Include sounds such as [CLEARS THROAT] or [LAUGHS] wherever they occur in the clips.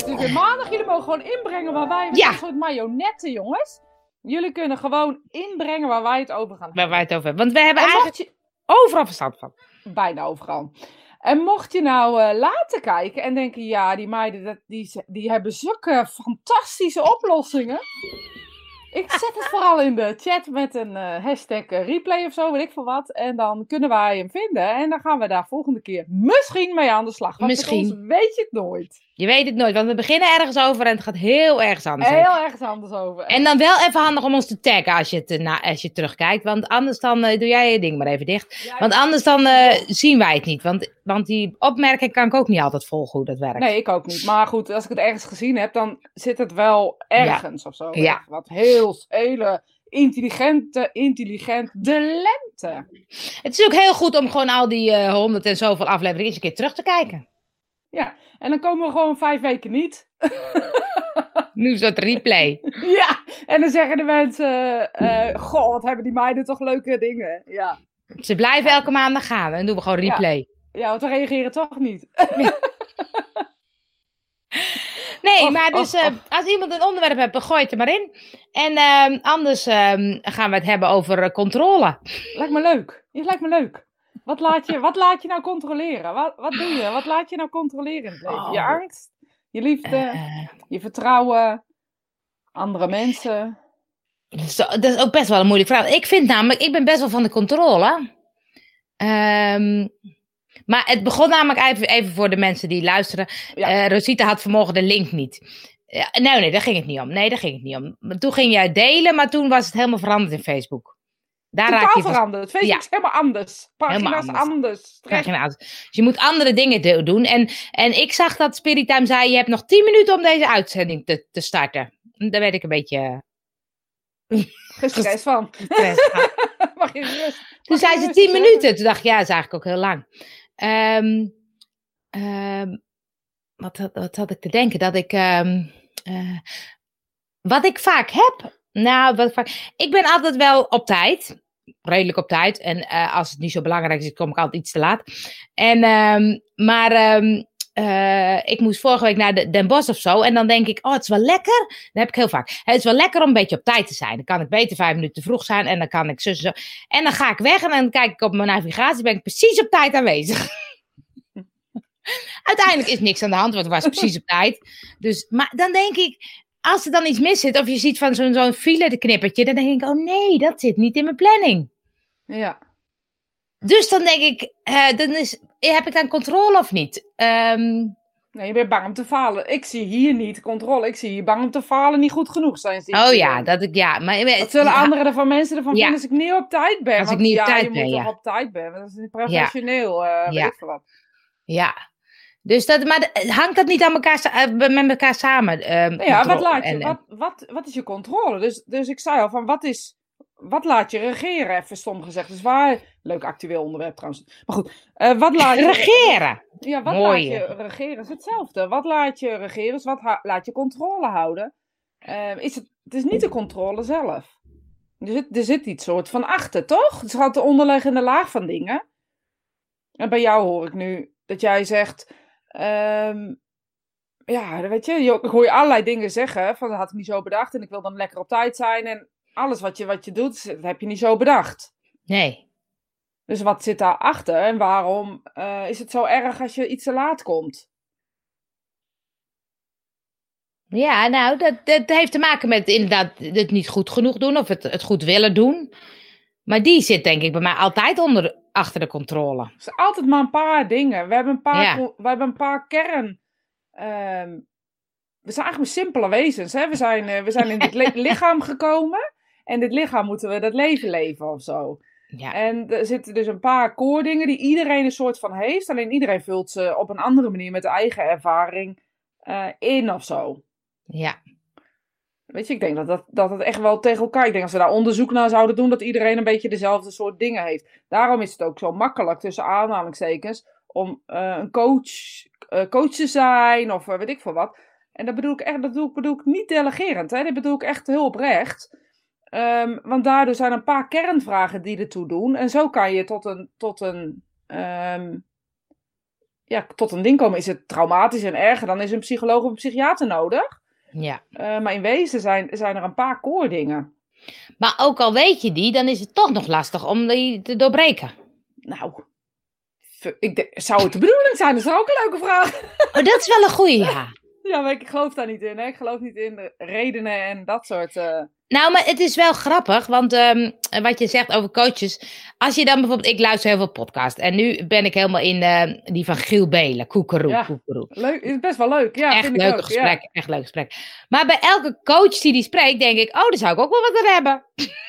het is weer maandag. Jullie mogen gewoon inbrengen waar wij... Ja. een soort marionetten, jongens. Jullie kunnen gewoon inbrengen waar wij het over gaan Waar wij het over hebben. Want we hebben En eigenlijk je... overal verstand van. Bijna overal. En mocht je nou eh, later kijken en denken, ja, die meiden, dat, die, die hebben zulke fantastische oplossingen. Ik zet het vooral in de chat met een eh, hashtag eh, replay of zo, weet ik veel wat. En dan kunnen wij hem vinden. En dan gaan we daar volgende keer misschien mee aan de slag. Want Misschien. Ons weet je het nooit. Je weet het nooit, want we beginnen ergens over en het gaat heel ergens anders. Heel ergens anders over. En dan wel even handig om ons te taggen als je, het, eh, na, als je terugkijkt. Want anders dan eh, doe jij je ding maar even dicht. Ja, Want anders dan eh, zien wij het niet. Want, want die opmerking kan ik ook niet altijd volgen hoe dat werkt. Nee, ik ook niet. Maar goed, als ik het ergens gezien heb, dan zit het wel ergens of zo. Ja. Wat heel, hele intelligente, intelligent. De lente. Het is ook heel goed om gewoon al die honderd en zoveel afleveringen eens een keer terug te kijken. Ja, en dan komen we gewoon vijf weken niet. [LAUGHS] Nu een soort replay. [LAUGHS] Ja, en dan zeggen de mensen, eh goh, wat hebben die meiden toch leuke dingen. Ja, Ze blijven elke maandag gaan en doen we gewoon Ja. replay. ja want we reageren toch niet. [LAUGHS] Nee, maar dus eh, als iemand een onderwerp hebt, gooi het er maar in. En ehm, anders ehm, gaan we het hebben over controle. Lijkt me leuk. Het lijkt me leuk. Wat laat je, wat laat je nou controleren? Wat, wat doe je? Wat laat je nou controleren in het leven? Je Oh. angst? Je liefde? Eh, je vertrouwen? Andere mensen? dat, is, dat is ook best wel een moeilijke vraag. Ik vind namelijk, ik ben best wel van de controle. Ehm, maar het begon namelijk even, even voor de mensen die luisteren. Ja. Eh, Rosita had vanmorgen de link niet. Ja, nee, nee, daar ging het niet om. Nee, daar ging het niet om. Toen ging jij delen, maar toen was het helemaal veranderd in Facebook. Daar raak Totaal je van- veranderd. Facebook Ja. is helemaal anders. Pagina's Helemaal anders. anders. Dus je moet andere dingen do- doen. En, en ik zag dat Spirit Time zei: Je hebt nog 10 minuten om deze uitzending te, te starten. Daar werd ik een beetje. Gestrest [LAUGHS] van. gestrest van. [LAUGHS] Mag je rust. Toen zei ze rustig 10 zeggen? minuten. Toen dacht ik: Ja, dat is eigenlijk ook heel lang. Ehm, ehm, wat, had- wat had ik te denken? Dat ik. ehm, eh, wat ik vaak heb. Nou, wat. Ik ben altijd wel op tijd. Redelijk op tijd. En eh, als het niet zo belangrijk is, kom ik altijd iets te laat. En, ehm, maar ehm, eh, ik moest vorige week naar de, Den Bosch of zo. En dan denk ik, oh, het is wel lekker. Dat heb ik heel vaak. Het is wel lekker om een beetje op tijd te zijn. Dan kan ik beter vijf minuten te vroeg zijn. En dan kan ik zo, zo. En dan ga ik weg en dan kijk ik op mijn navigatie. Ben ik precies op tijd aanwezig. [LAUGHS] Uiteindelijk is niks aan de hand, want het was precies op tijd. Dus, maar dan denk ik, als er dan iets mis zit, of je ziet van zo'n zo'n file knippertje, dan denk ik, oh nee, dat zit niet in mijn planning. Ja. Dus dan denk ik, eh, dan is, heb ik dan controle of niet? Ehm, Nee, je bent bang om te falen. Ik zie hier niet controle. Ik zie hier bang om te falen niet goed genoeg zijn. zie oh ja, dat ik, ja. Maar, zullen anderen ervan mensen ervan Ja. vinden als ik niet op tijd ben? Als ik niet op ja, tijd je ben, moet ja. op tijd ben. Dat is niet professioneel. eh Ja. weet wat. Ja. Dus dat, maar hangt dat niet aan elkaar, eh, met elkaar samen? ehm, Nou ja, wat, laat je, en- wat, wat, wat is je controle? Dus, dus ik zei al van, wat, is, wat laat je regeren? Even stom gezegd. Dus waar, leuk actueel onderwerp trouwens. Maar goed, eh, wat laat je... Regeren. Ja, wat Mooi, laat je regeren? Is hetzelfde. Wat laat je regeren? Is wat laat je controle houden? Eh, is het, het is niet de controle zelf. Er zit, er zit iets soort van achter, toch? Het gaat de onderliggende laag van dingen. En bij jou hoor ik nu dat jij zegt... ehm, ja, weet je, je- ik hoor je allerlei dingen zeggen. Van dat had ik niet zo bedacht en ik wil dan lekker op tijd zijn. En alles wat je, wat je doet, dat heb je niet zo bedacht. Nee. Dus wat zit daarachter en waarom eh, is het zo erg als je iets te laat komt? Ja, nou, dat, dat heeft te maken met inderdaad het niet goed genoeg doen of het, het goed willen doen. Maar die zit denk ik bij mij altijd onder, achter de controle. Het is altijd maar een paar dingen. We hebben een paar, Ja. we hebben een paar kern. ehm, we zijn eigenlijk simpele wezens. Hè? We, zijn, eh, we zijn in dit li- [LAUGHS] lichaam gekomen. En dit lichaam moeten we dat leven leven of zo. Ja. En er zitten dus een paar core dingen die iedereen een soort van heeft. Alleen iedereen vult ze op een andere manier met de eigen ervaring eh, in of zo. ja. Weet je, ik denk dat, dat, dat het echt wel tegen elkaar. Ik denk als we daar onderzoek naar zouden doen, dat iedereen een beetje dezelfde soort dingen heeft. Daarom is het ook zo makkelijk, tussen aanhalingstekens, om eh, een coach, coach te zijn of eh, weet ik veel wat. En dat bedoel ik echt, dat bedoel, ik- bedoel ik niet delegerend, hè? dat bedoel ik echt heel oprecht. Ehm, want daardoor zijn een paar kernvragen die ertoe doen. En zo kan je tot een, tot een, ehm, ja, tot een ding komen. Is het traumatisch en erger, dan is een psycholoog of een psychiater nodig. Ja. Uh, maar in wezen zijn, zijn er een paar koordingen. Maar ook al weet je die, dan is het toch nog lastig om die te doorbreken. Nou, ik zou het de bedoeling zijn? Dat is ook een leuke vraag. [LAUGHS] Oh, dat is wel een goeie, ja. Ja, maar ik geloof daar niet in. Hè? Ik geloof niet in de redenen en dat soort. Uh... Nou, maar het is wel grappig, want um, wat je zegt over coaches. Als je dan bijvoorbeeld, ik luister heel veel podcasts en nu ben ik helemaal in uh, die van Giel Belen, Koekeroe, ja, Koekeroe. Leuk, is best wel leuk. Ja, echt leuk gesprek, ja. echt leuk gesprek. Maar bij elke coach die die spreekt, denk ik, oh, daar zou ik ook wel wat aan hebben. [LAUGHS]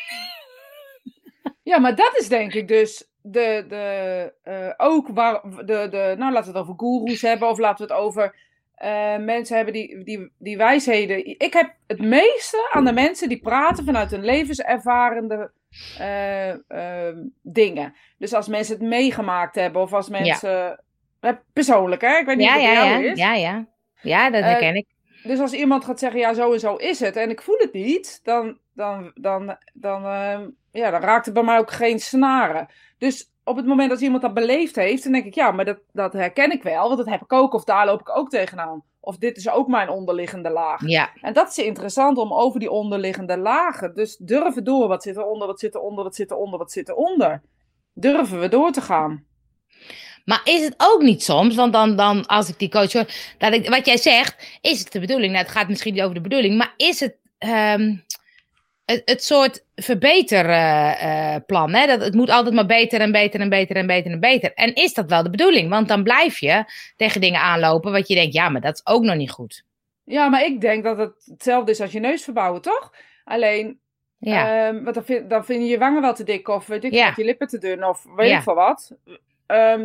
Ja, maar dat is denk ik dus de, de, uh, ook waar, de, de, nou laten we het over goeroes hebben of laten we het over uh, mensen hebben die, die, die wijsheden. Ik heb het meeste aan de mensen die praten vanuit een levenservarende uh, dingen. Dus als mensen het meegemaakt hebben of als mensen, ja. persoonlijk hè, ik weet niet ja, wat ja, jou ja, is. Ja, ja, ja, dat herken ik. Dus als iemand gaat zeggen, ja, zo en zo is het, en ik voel het niet, dan, dan, dan, dan, uh, ja, dan raakt het bij mij ook geen snaren. Dus op het moment dat iemand dat beleefd heeft, dan denk ik, ja, maar dat, dat herken ik wel, want dat heb ik ook, of daar loop ik ook tegenaan. Of dit is ook mijn onderliggende laag. Ja. En dat is interessant om over die onderliggende lagen, dus durven door, wat zit eronder, wat zit eronder, wat zit eronder, wat zit eronder. Durven we door te gaan. Maar is het ook niet soms, want dan, dan als ik die coach hoor, dat ik, wat jij zegt, is het de bedoeling? Nou, het gaat misschien niet over de bedoeling, maar is het um, het, het soort verbeterplan? Uh, uh, dat het moet altijd maar beter en beter en beter en beter en beter. En is dat wel de bedoeling? Want dan blijf je tegen dingen aanlopen wat je denkt, ja, maar dat is ook nog niet goed. Ja, maar ik denk dat het hetzelfde is als je neus verbouwen, toch? Alleen, ja. um, want dan, vind, dan vind je je wangen wel te dik of weet ik Ja. wat, je lippen te dun of weet Ja. ik veel wat. Um,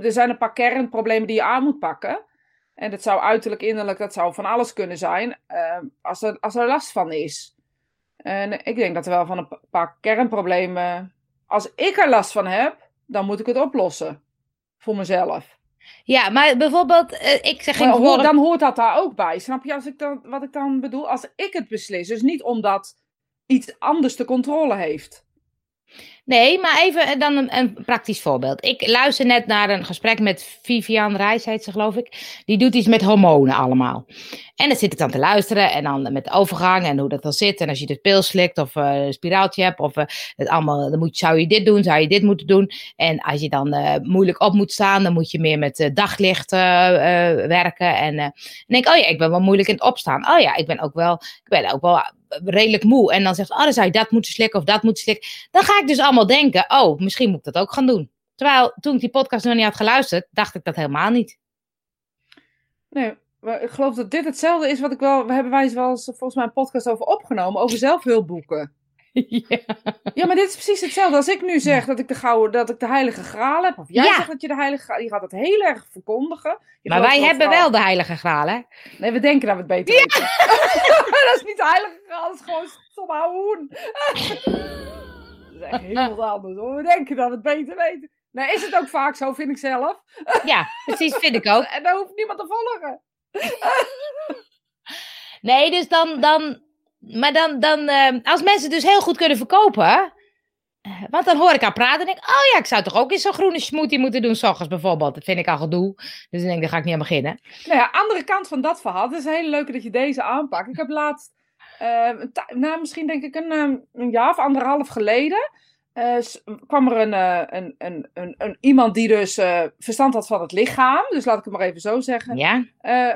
er zijn een paar kernproblemen die je aan moet pakken. En dat zou uiterlijk, innerlijk, dat zou van alles kunnen zijn. um, als, er, als er last van is. En ik denk dat er wel van een pa- paar kernproblemen. Als ik er last van heb, dan moet ik het oplossen. Voor mezelf. Ja, maar bijvoorbeeld, eh, ik zeg in hoor- dan hoort dat daar ook bij. Snap je als ik dan, wat ik dan bedoel? Als ik het beslis. Dus niet omdat iets anders de controle heeft. Nee, maar even eh, dan een, een praktisch voorbeeld. Ik luister net naar een gesprek met Vivian Reis, heet ze geloof ik. Die doet iets met hormonen allemaal. En dan zit ik dan te luisteren en dan met de overgang en hoe dat dan zit. En als je de pil slikt of eh, een spiraaltje hebt of eh, het allemaal, dan moet, zou je dit doen, zou je dit moeten doen. En als je dan moeilijk op moet staan, dan moet je meer met daglicht werken. En denk oh ja, ik ben wel moeilijk in het opstaan. Oh ja, ik ben ook wel, ik ben ook wel redelijk moe. En dan zegt, oh, dan zou je dat moeten slikken of dat moeten slikken. Dan ga ik dus allemaal denken, oh, misschien moet ik dat ook gaan doen. Terwijl toen ik die podcast nog niet had geluisterd, dacht ik dat helemaal niet. Nee, maar ik geloof dat dit hetzelfde is wat ik wel. We hebben wij wel eens volgens mij een podcast over opgenomen. Over zelfhulpboeken. [LAUGHS] ja. Ja, maar dit is precies hetzelfde. Als ik nu zeg dat ik de gouden, dat ik de heilige graal heb. Of jij Ja. zegt dat je de heilige graal. Je gaat het heel erg verkondigen. Je Maar wij hebben wel de heilige graal, hè? Nee, we denken dat we het beter weten. [LAUGHS] dat is niet de heilige graal, dat is gewoon stom [LAUGHS] is echt heel wat anders. We denken dat we het beter weten. Nee, is het ook vaak zo, vind ik zelf. Ja, precies, vind ik ook. [LAUGHS] En daar hoeft niemand te volgen. [LAUGHS] Nee, dus dan, dan maar dan, dan eh, als mensen dus heel goed kunnen verkopen, eh, want dan hoor ik haar praten en denk ik, oh ja, ik zou toch ook eens zo'n groene smoothie moeten doen, s ochtends bijvoorbeeld. Dat vind ik al gedoe. Dus dan denk ik, daar ga ik niet aan beginnen. Nou ja, andere kant van dat verhaal. Het is heel leuk dat je deze aanpakt. Ik heb laatst, nou, misschien denk ik een, eh, een jaar of anderhalf geleden, s- kwam er een, eh, een, een, een, een, iemand die dus eh, verstand had van het lichaam. Dus laat ik het maar even zo zeggen. Ja?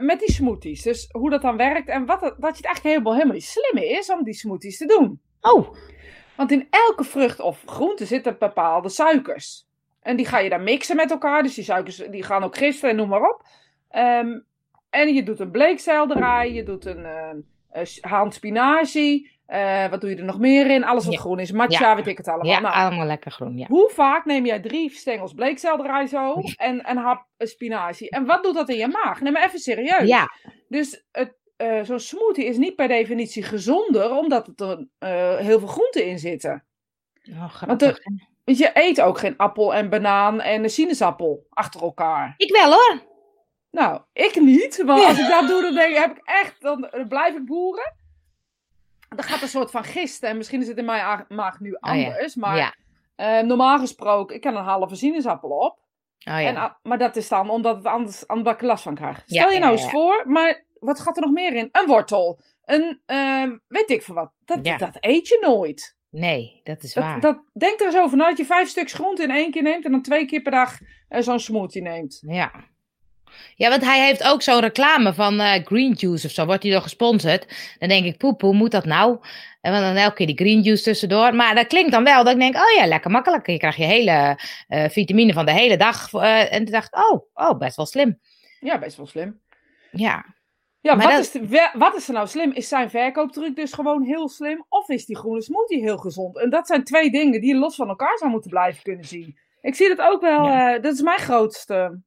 Met die smoothies. Dus hoe dat dan werkt en wat dat je het eigenlijk helemaal, helemaal niet slim is om die smoothies te doen. Oh, Want in elke vrucht of groente zitten bepaalde suikers. En die ga je dan mixen met elkaar. Dus die suikers die gaan ook gisten en noem maar op. Ehm, en je doet een bleekselderij, je doet een haan spinazie. eh, wat doe je er nog meer in? Alles wat Ja. groen is. Matcha, Ja. weet ik het allemaal. ja, Nou, allemaal lekker groen, ja. hoe vaak neem jij drie stengels bleekselderij zo en een hap eh, spinazie? En wat doet dat in je maag? Neem maar even serieus. Ja, Dus het, eh, zo'n smoothie is niet per definitie gezonder, omdat er eh, heel veel groenten in zitten. oh, Want je eet ook geen appel en banaan en een sinaasappel achter elkaar. Ik wel hoor. Nou, ik niet. Want als ik dat doe, dan denk ik, heb ik echt, dan, blijf ik boeren. Dan gaat een soort van gisten. En misschien is het in mijn maag nu Oh ja. anders. Maar Ja. eh, normaal gesproken, ik kan een halve sinaasappel op. Oh, ja. En, maar dat is dan omdat, het anders, omdat ik last van krijg. Stel je nou eens voor, maar wat gaat er nog meer in? Een wortel. Een, ehm, weet ik veel wat. Dat, dat eet je nooit. Nee, dat is waar. Dat, dat, denk er eens over na dat je vijf stuks groente in één keer neemt en dan twee keer per dag eh, zo'n smoothie neemt. Ja. Ja, want hij heeft ook zo'n reclame van eh, Green Juice of zo. Wordt hij door gesponsord? Dan denk ik, poep, hoe moet dat nou? En dan elke keer die green juice tussendoor. Maar dat klinkt dan wel dat ik denk, oh ja, lekker makkelijk. Je krijgt je hele eh, vitamine van de hele dag. eh, en toen dacht ik, oh, oh, best wel slim. Ja, best wel slim. Ja. Ja, wat, dat- is de- wat is er nou slim? Is zijn verkooptruc dus gewoon heel slim? Of is die groene smoothie heel gezond? En dat zijn twee dingen die je los van elkaar zou moeten blijven kunnen zien. Ik zie dat ook wel, dat is mijn grootste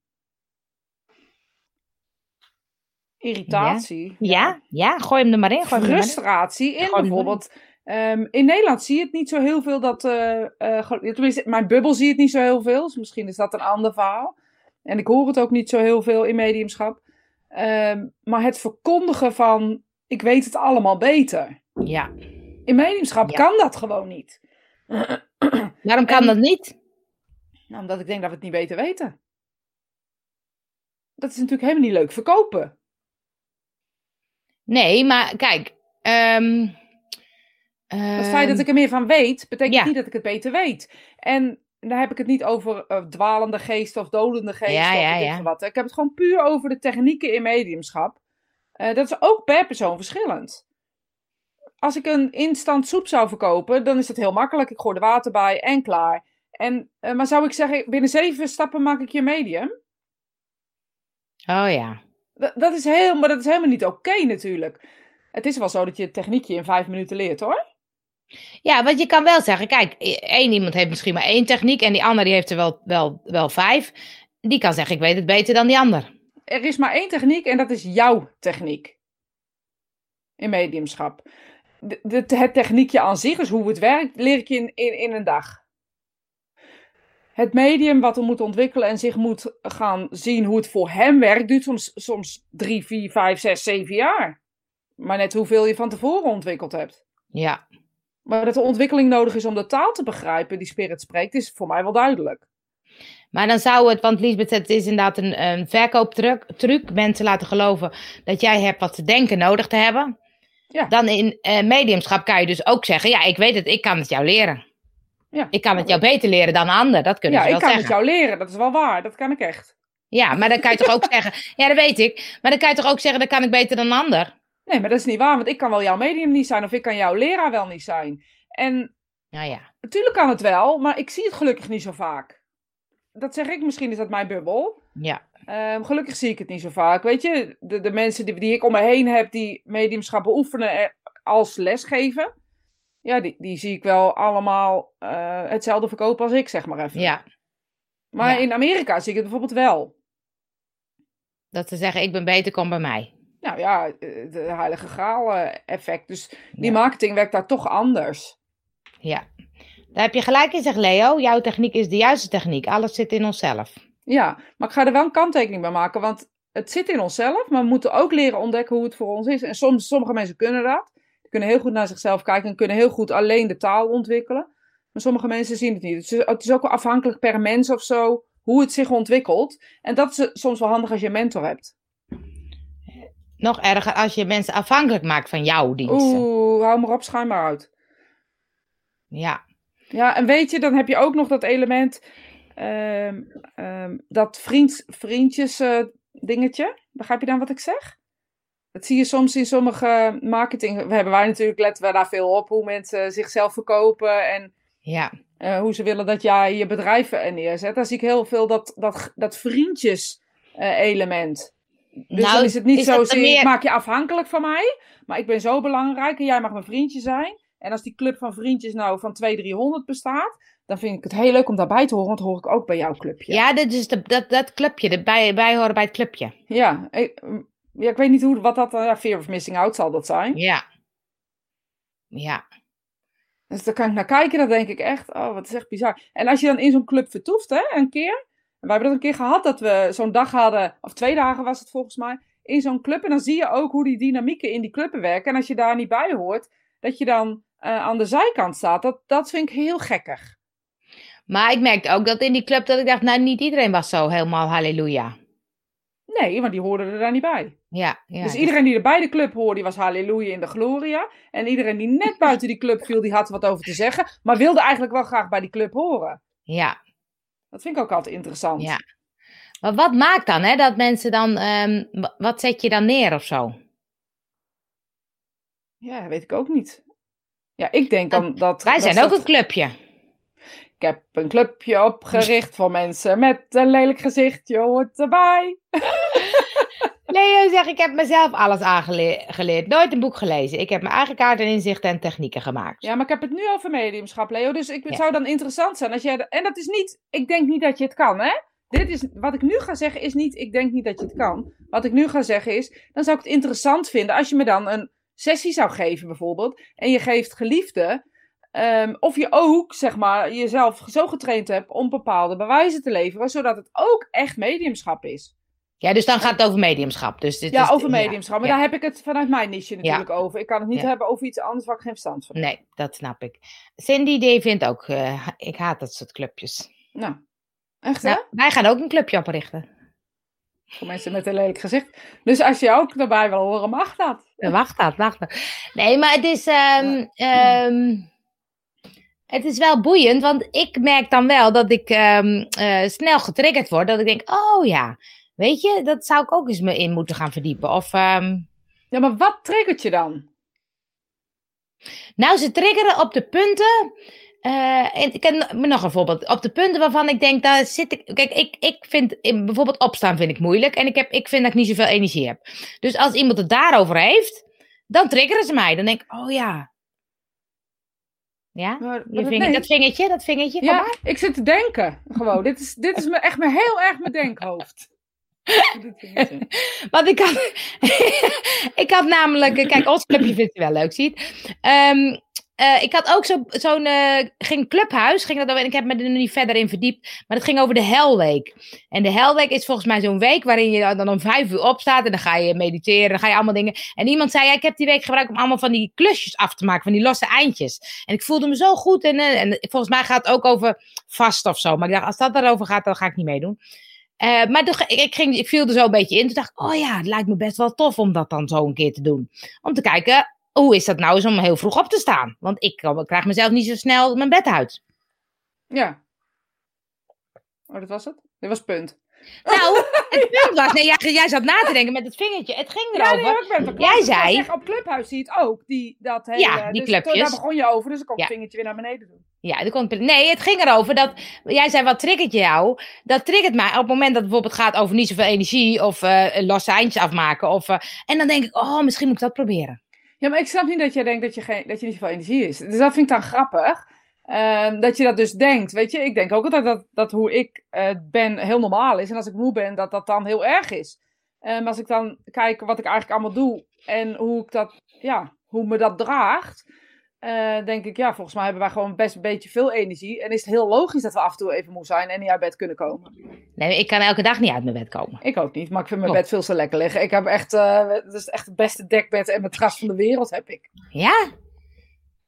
irritatie. Ja, ja, gooi hem er maar in. Gooi hem er maar in. Frustratie in bijvoorbeeld. ehm, in Nederland zie je het niet zo heel veel dat. eh, ge- tenminste, in mijn bubbel zie je het niet zo heel veel. Dus misschien is dat een ander verhaal. En ik hoor het ook niet zo heel veel in mediumschap. Ehm, maar het verkondigen van. Ik weet het allemaal beter. Ja. In mediumschap Ja. kan dat gewoon niet. [CLEARS THROAT] Waarom kan En- dat niet? Nou, omdat ik denk dat we het niet beter weten. Dat is natuurlijk helemaal niet leuk verkopen. Nee, maar kijk. Het feit ehm, dat ik er meer van weet, betekent ja. niet dat ik het beter weet. En daar heb ik het niet over eh, dwalende geesten of dodende geesten Ja, of ja, ja. veel wat. Ik heb het gewoon puur over de technieken in mediumschap. Eh, dat is ook per persoon verschillend. Als ik een instant soep zou verkopen, dan is het heel makkelijk. Ik gooi er water bij en klaar. En, eh, maar zou ik zeggen, binnen zeven stappen maak ik je medium? Oh ja. Dat, dat is heel, maar dat is helemaal niet oké natuurlijk. Het is wel zo dat je het techniekje in vijf minuten leert hoor. Ja, want je kan wel zeggen, kijk, e- één iemand heeft misschien maar één techniek en die ander die heeft er wel, wel, wel vijf. Die kan zeggen, ik weet het beter dan die ander. Er is maar één techniek en dat is jouw techniek. In mediumschap. De, de- het techniekje aan zich, dus hoe het werkt, leer ik je in, in, in een dag. Het medium wat er moet ontwikkelen en zich moet gaan zien hoe het voor hem werkt, duurt soms, soms drie, vier, vijf, zes, zeven jaar. Maar net hoeveel je van tevoren ontwikkeld hebt. Ja, Maar dat er ontwikkeling nodig is om de taal te begrijpen die Spirit spreekt, is voor mij wel duidelijk. maar dan zou het, want Lisbeth, het is inderdaad een, een verkooptruc, truc, mensen laten geloven dat jij hebt wat ze denken nodig te hebben. Ja. Dan in eh, mediumschap kan je dus ook zeggen, ja, ik weet het, ik kan het jou leren. Ja. Ik kan het jou beter leren dan een ander, dat kunnen Ja, ze ik wel kan zeggen. het jou leren, dat is wel waar, dat kan ik echt. Ja, maar dan kan je toch ook [LAUGHS] zeggen, ja, dat weet ik. Maar dan kan je toch ook zeggen, dat kan ik beter dan een ander. Nee, maar dat is niet waar, want ik kan wel jouw medium niet zijn of ik kan jouw leraar wel niet zijn. En Nou ja, natuurlijk kan het wel, maar ik zie het gelukkig niet zo vaak. Dat zeg ik, misschien is dat mijn bubbel. ja, Ehm, gelukkig zie ik het niet zo vaak. Weet je, de, de mensen die, die ik om me heen heb die mediumschap beoefenen eh, als lesgeven. Ja, die, die zie ik wel allemaal eh, hetzelfde verkopen als ik, zeg maar even. ja. Maar ja. in Amerika zie ik het bijvoorbeeld wel. Dat ze zeggen, ik ben beter, kom bij mij. Nou ja, eh, de heilige graal eh, effect. Dus die Ja. marketing werkt daar toch anders. Ja. Daar heb je gelijk in, zegt Leo. Jouw techniek is de juiste techniek. Alles zit in onszelf. Ja, maar ik ga er wel een kanttekening bij maken, want het zit in onszelf, maar we moeten ook leren ontdekken hoe het voor ons is. En soms, sommige mensen kunnen dat. Kunnen heel goed naar zichzelf kijken en kunnen heel goed alleen de taal ontwikkelen. Maar sommige mensen zien het niet. Het is, het is ook wel afhankelijk per mens of zo, hoe het zich ontwikkelt. En dat is soms wel handig als je een mentor hebt. Nog erger als je mensen afhankelijk maakt van jouw diensten. Oeh, hou maar op, schuim maar uit. Ja, Ja, en weet je, dan heb je ook nog dat element, ehm, ehm, dat vriend, vriendjes eh, dingetje. Begrijp je dan wat ik zeg? Dat zie je soms in sommige marketing. We hebben wij natuurlijk, letten we daar veel op, hoe mensen zichzelf verkopen en ja, eh, hoe ze willen dat jij je bedrijf er neerzet. Daar zie ik heel veel dat, dat, dat vriendjes eh, element. Dus Nou, dan is het niet is zo, dat er ik maak je afhankelijk van mij, maar ik ben zo belangrijk en jij mag mijn vriendje zijn. En als die club van vriendjes nou van 200, 300 bestaat, dan vind ik het heel leuk om daarbij te horen, want hoor ik ook bij jouw clubje. ja dat is de, dat, dat clubje, de bij, bijhoren bij het clubje. Ja, ik, mm, ja, ik weet niet hoe, wat dat, eh, ja, fear of missing out zal dat zijn. Ja. Ja, Dus daar kan ik naar kijken, dan denk ik echt, oh, wat is echt bizar. En als je dan in zo'n club vertoeft, hè, een keer. We hebben dat een keer gehad, dat we zo'n dag hadden, of twee dagen was het volgens mij, in zo'n club. En dan zie je ook hoe die dynamieken in die clubben werken. En als je daar niet bij hoort, dat je dan eh, aan de zijkant staat, dat, dat vind ik heel gekkig. Maar ik merkte ook dat in die club dat ik dacht, nou niet iedereen was zo helemaal halleluja. Nee, want die hoorden er daar niet bij. Ja, ja. dus iedereen die er bij de club hoorde, die was halleluja in de gloria. En iedereen die net buiten die club viel, die had wat over te zeggen. Maar wilde eigenlijk wel graag bij die club horen. Ja. Dat vind ik ook altijd interessant. Ja. Maar wat maakt dan, hè, dat mensen dan, ehm, wat zet je dan neer of zo? Ja, weet ik ook niet. Ja, ik denk dan dat... Wij zijn ook een clubje. Ik heb een clubje opgericht voor mensen met een lelijk gezicht. Je hoort erbij. [LAUGHS] Leo zegt, ik heb mezelf alles aangeleerd. Nooit een boek gelezen. Ik heb mijn eigen kaarten, inzichten en technieken gemaakt. Ja, maar ik heb het nu over mediumschap, Leo. Dus ik, het zou dan interessant zijn als jij... En dat is niet... Ik denk niet dat je het kan, hè? Dit is, wat ik nu ga zeggen is niet, ik denk niet dat je het kan. Wat ik nu ga zeggen is, dan zou ik het interessant vinden als je me dan een sessie zou geven bijvoorbeeld. En je geeft geliefde. Um, of je ook, zeg maar, jezelf zo getraind hebt om bepaalde bewijzen te leveren. Zodat het ook echt mediumschap is. Ja, dus dan gaat het over mediumschap. Dus dit ja, is, over mediumschap. Maar daar heb ik het vanuit mijn niche natuurlijk over. Ik kan het niet hebben over iets anders waar ik geen verstand van heb. Nee, dat snap ik. Cindy die vindt ook, uh, ik haat dat soort clubjes. Nou, echt hè? Nou, wij gaan ook een clubje oprichten. Voor mensen met een lelijk gezicht. Dus als je ook erbij wil horen, mag dat. Mag dat, mag dat. Nee, maar het is, um, um, het is wel boeiend, want ik merk dan wel dat ik um, uh, snel getriggerd word. Dat ik denk, oh ja, weet je, dat zou ik ook eens me in moeten gaan verdiepen. Of, Ja, maar wat triggert je dan? Nou, ze triggeren op de punten uh, ik heb nog een voorbeeld. Op de punten waarvan ik denk, daar zit ik. Kijk, ik, ik vind bijvoorbeeld opstaan vind ik moeilijk. En ik, heb, ik vind dat ik niet zoveel energie heb. Dus als iemand het daarover heeft, dan triggeren ze mij. Dan denk ik, oh ja. Ja, maar, je vinger, dat vingertje, dat vingertje. Ja, ik zit te denken. Gewoon, dit is, dit is me echt me heel erg mijn denkhoofd. [LAUGHS] Want ik had, [LAUGHS] ik had namelijk, kijk, ons clubje vindt je wel leuk, ziet. Um, uh, ik had ook zo'n, zo uh, ging clubhuis, ging dat, en ik heb me er nu niet verder in verdiept, maar het ging over de Helweek. En de Helweek is volgens mij zo'n week waarin je dan om vijf uur opstaat en dan ga je mediteren, dan ga je allemaal dingen. En iemand zei, ja, ik heb die week gebruikt om allemaal van die klusjes af te maken, van die losse eindjes. En ik voelde me zo goed en, uh, en volgens mij gaat het ook over vast of zo. Maar ik dacht, als dat daarover gaat, dan ga ik niet meedoen. Uh, maar ik, ging, ik viel er zo een beetje in. Toen dacht ik, oh ja, het lijkt me best wel tof om dat dan zo een keer te doen. Om te kijken, hoe is dat nou eens om heel vroeg op te staan? Want ik, ik krijg mezelf niet zo snel mijn bed uit. Ja. Oh, dat was het? Dit was punt. Nou, [LAUGHS] het punt was, nee, jij, jij zat na te denken met het vingertje. Het ging erover. Ja, nee, ik ben jij zei. Zeg, op Clubhuis zie je het ook. Die, dat hele, ja, die dus clubjes. Daar begon je over, dus ik kon het vingertje weer naar beneden doen. Ja, er komt, nee, het ging erover dat. Jij zei, wat triggert jou? Dat triggert mij op het moment dat het bijvoorbeeld gaat over niet zoveel energie. of uh, losse eindjes afmaken. Of, uh, en dan denk ik, oh, misschien moet ik dat proberen. Ja, maar ik snap niet dat jij denkt dat je, geen, dat je niet zoveel energie is. Dus dat vind ik dan grappig. Uh, dat je dat dus denkt, weet je. Ik denk ook altijd dat, dat hoe ik uh, ben heel normaal is. En als ik moe ben, dat dat dan heel erg is. Maar um, als ik dan kijk wat ik eigenlijk allemaal doe en hoe ik dat, ja, hoe me dat draagt. Uh, denk ik, ja, volgens mij hebben wij gewoon best een beetje veel energie. En is het heel logisch dat we af en toe even moe zijn en niet uit bed kunnen komen. Nee, ik kan elke dag niet uit mijn bed komen. Ik ook niet, maar ik vind mijn bed veel te lekker liggen. Ik heb echt, uh, het is echt het beste dekbed en matras van de wereld heb ik. Ja?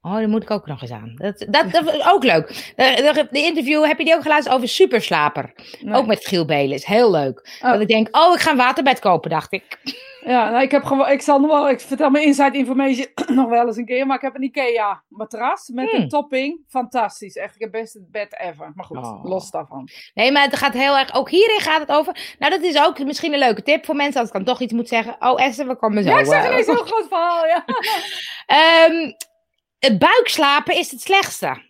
Oh, daar moet ik ook nog eens aan. Dat, dat, dat is ook leuk. De, de, interview, heb je die ook geluisterd over Superslaper? Nee. Ook met Giel Belis. Heel leuk. Oh. Dat ik denk, oh, ik ga een waterbed kopen, dacht ik. Ja, nou, ik heb gewoon, ik zal nog wel, ik vertel mijn inside information [CLEARS THROAT] nog wel eens een keer, maar ik heb een Ikea matras met hmm. een topping. Fantastisch. Echt, ik heb best het bed ever. Maar goed, oh. los daarvan. Nee, maar het gaat heel erg, ook hierin gaat het over. Nou, dat is ook misschien een leuke tip voor mensen als ik dan toch iets moet zeggen. Oh, Esther, we komen zo. Ja, ik zeg ineens zo'n groot verhaal, ja. um, [LAUGHS] het buikslapen is het slechtste.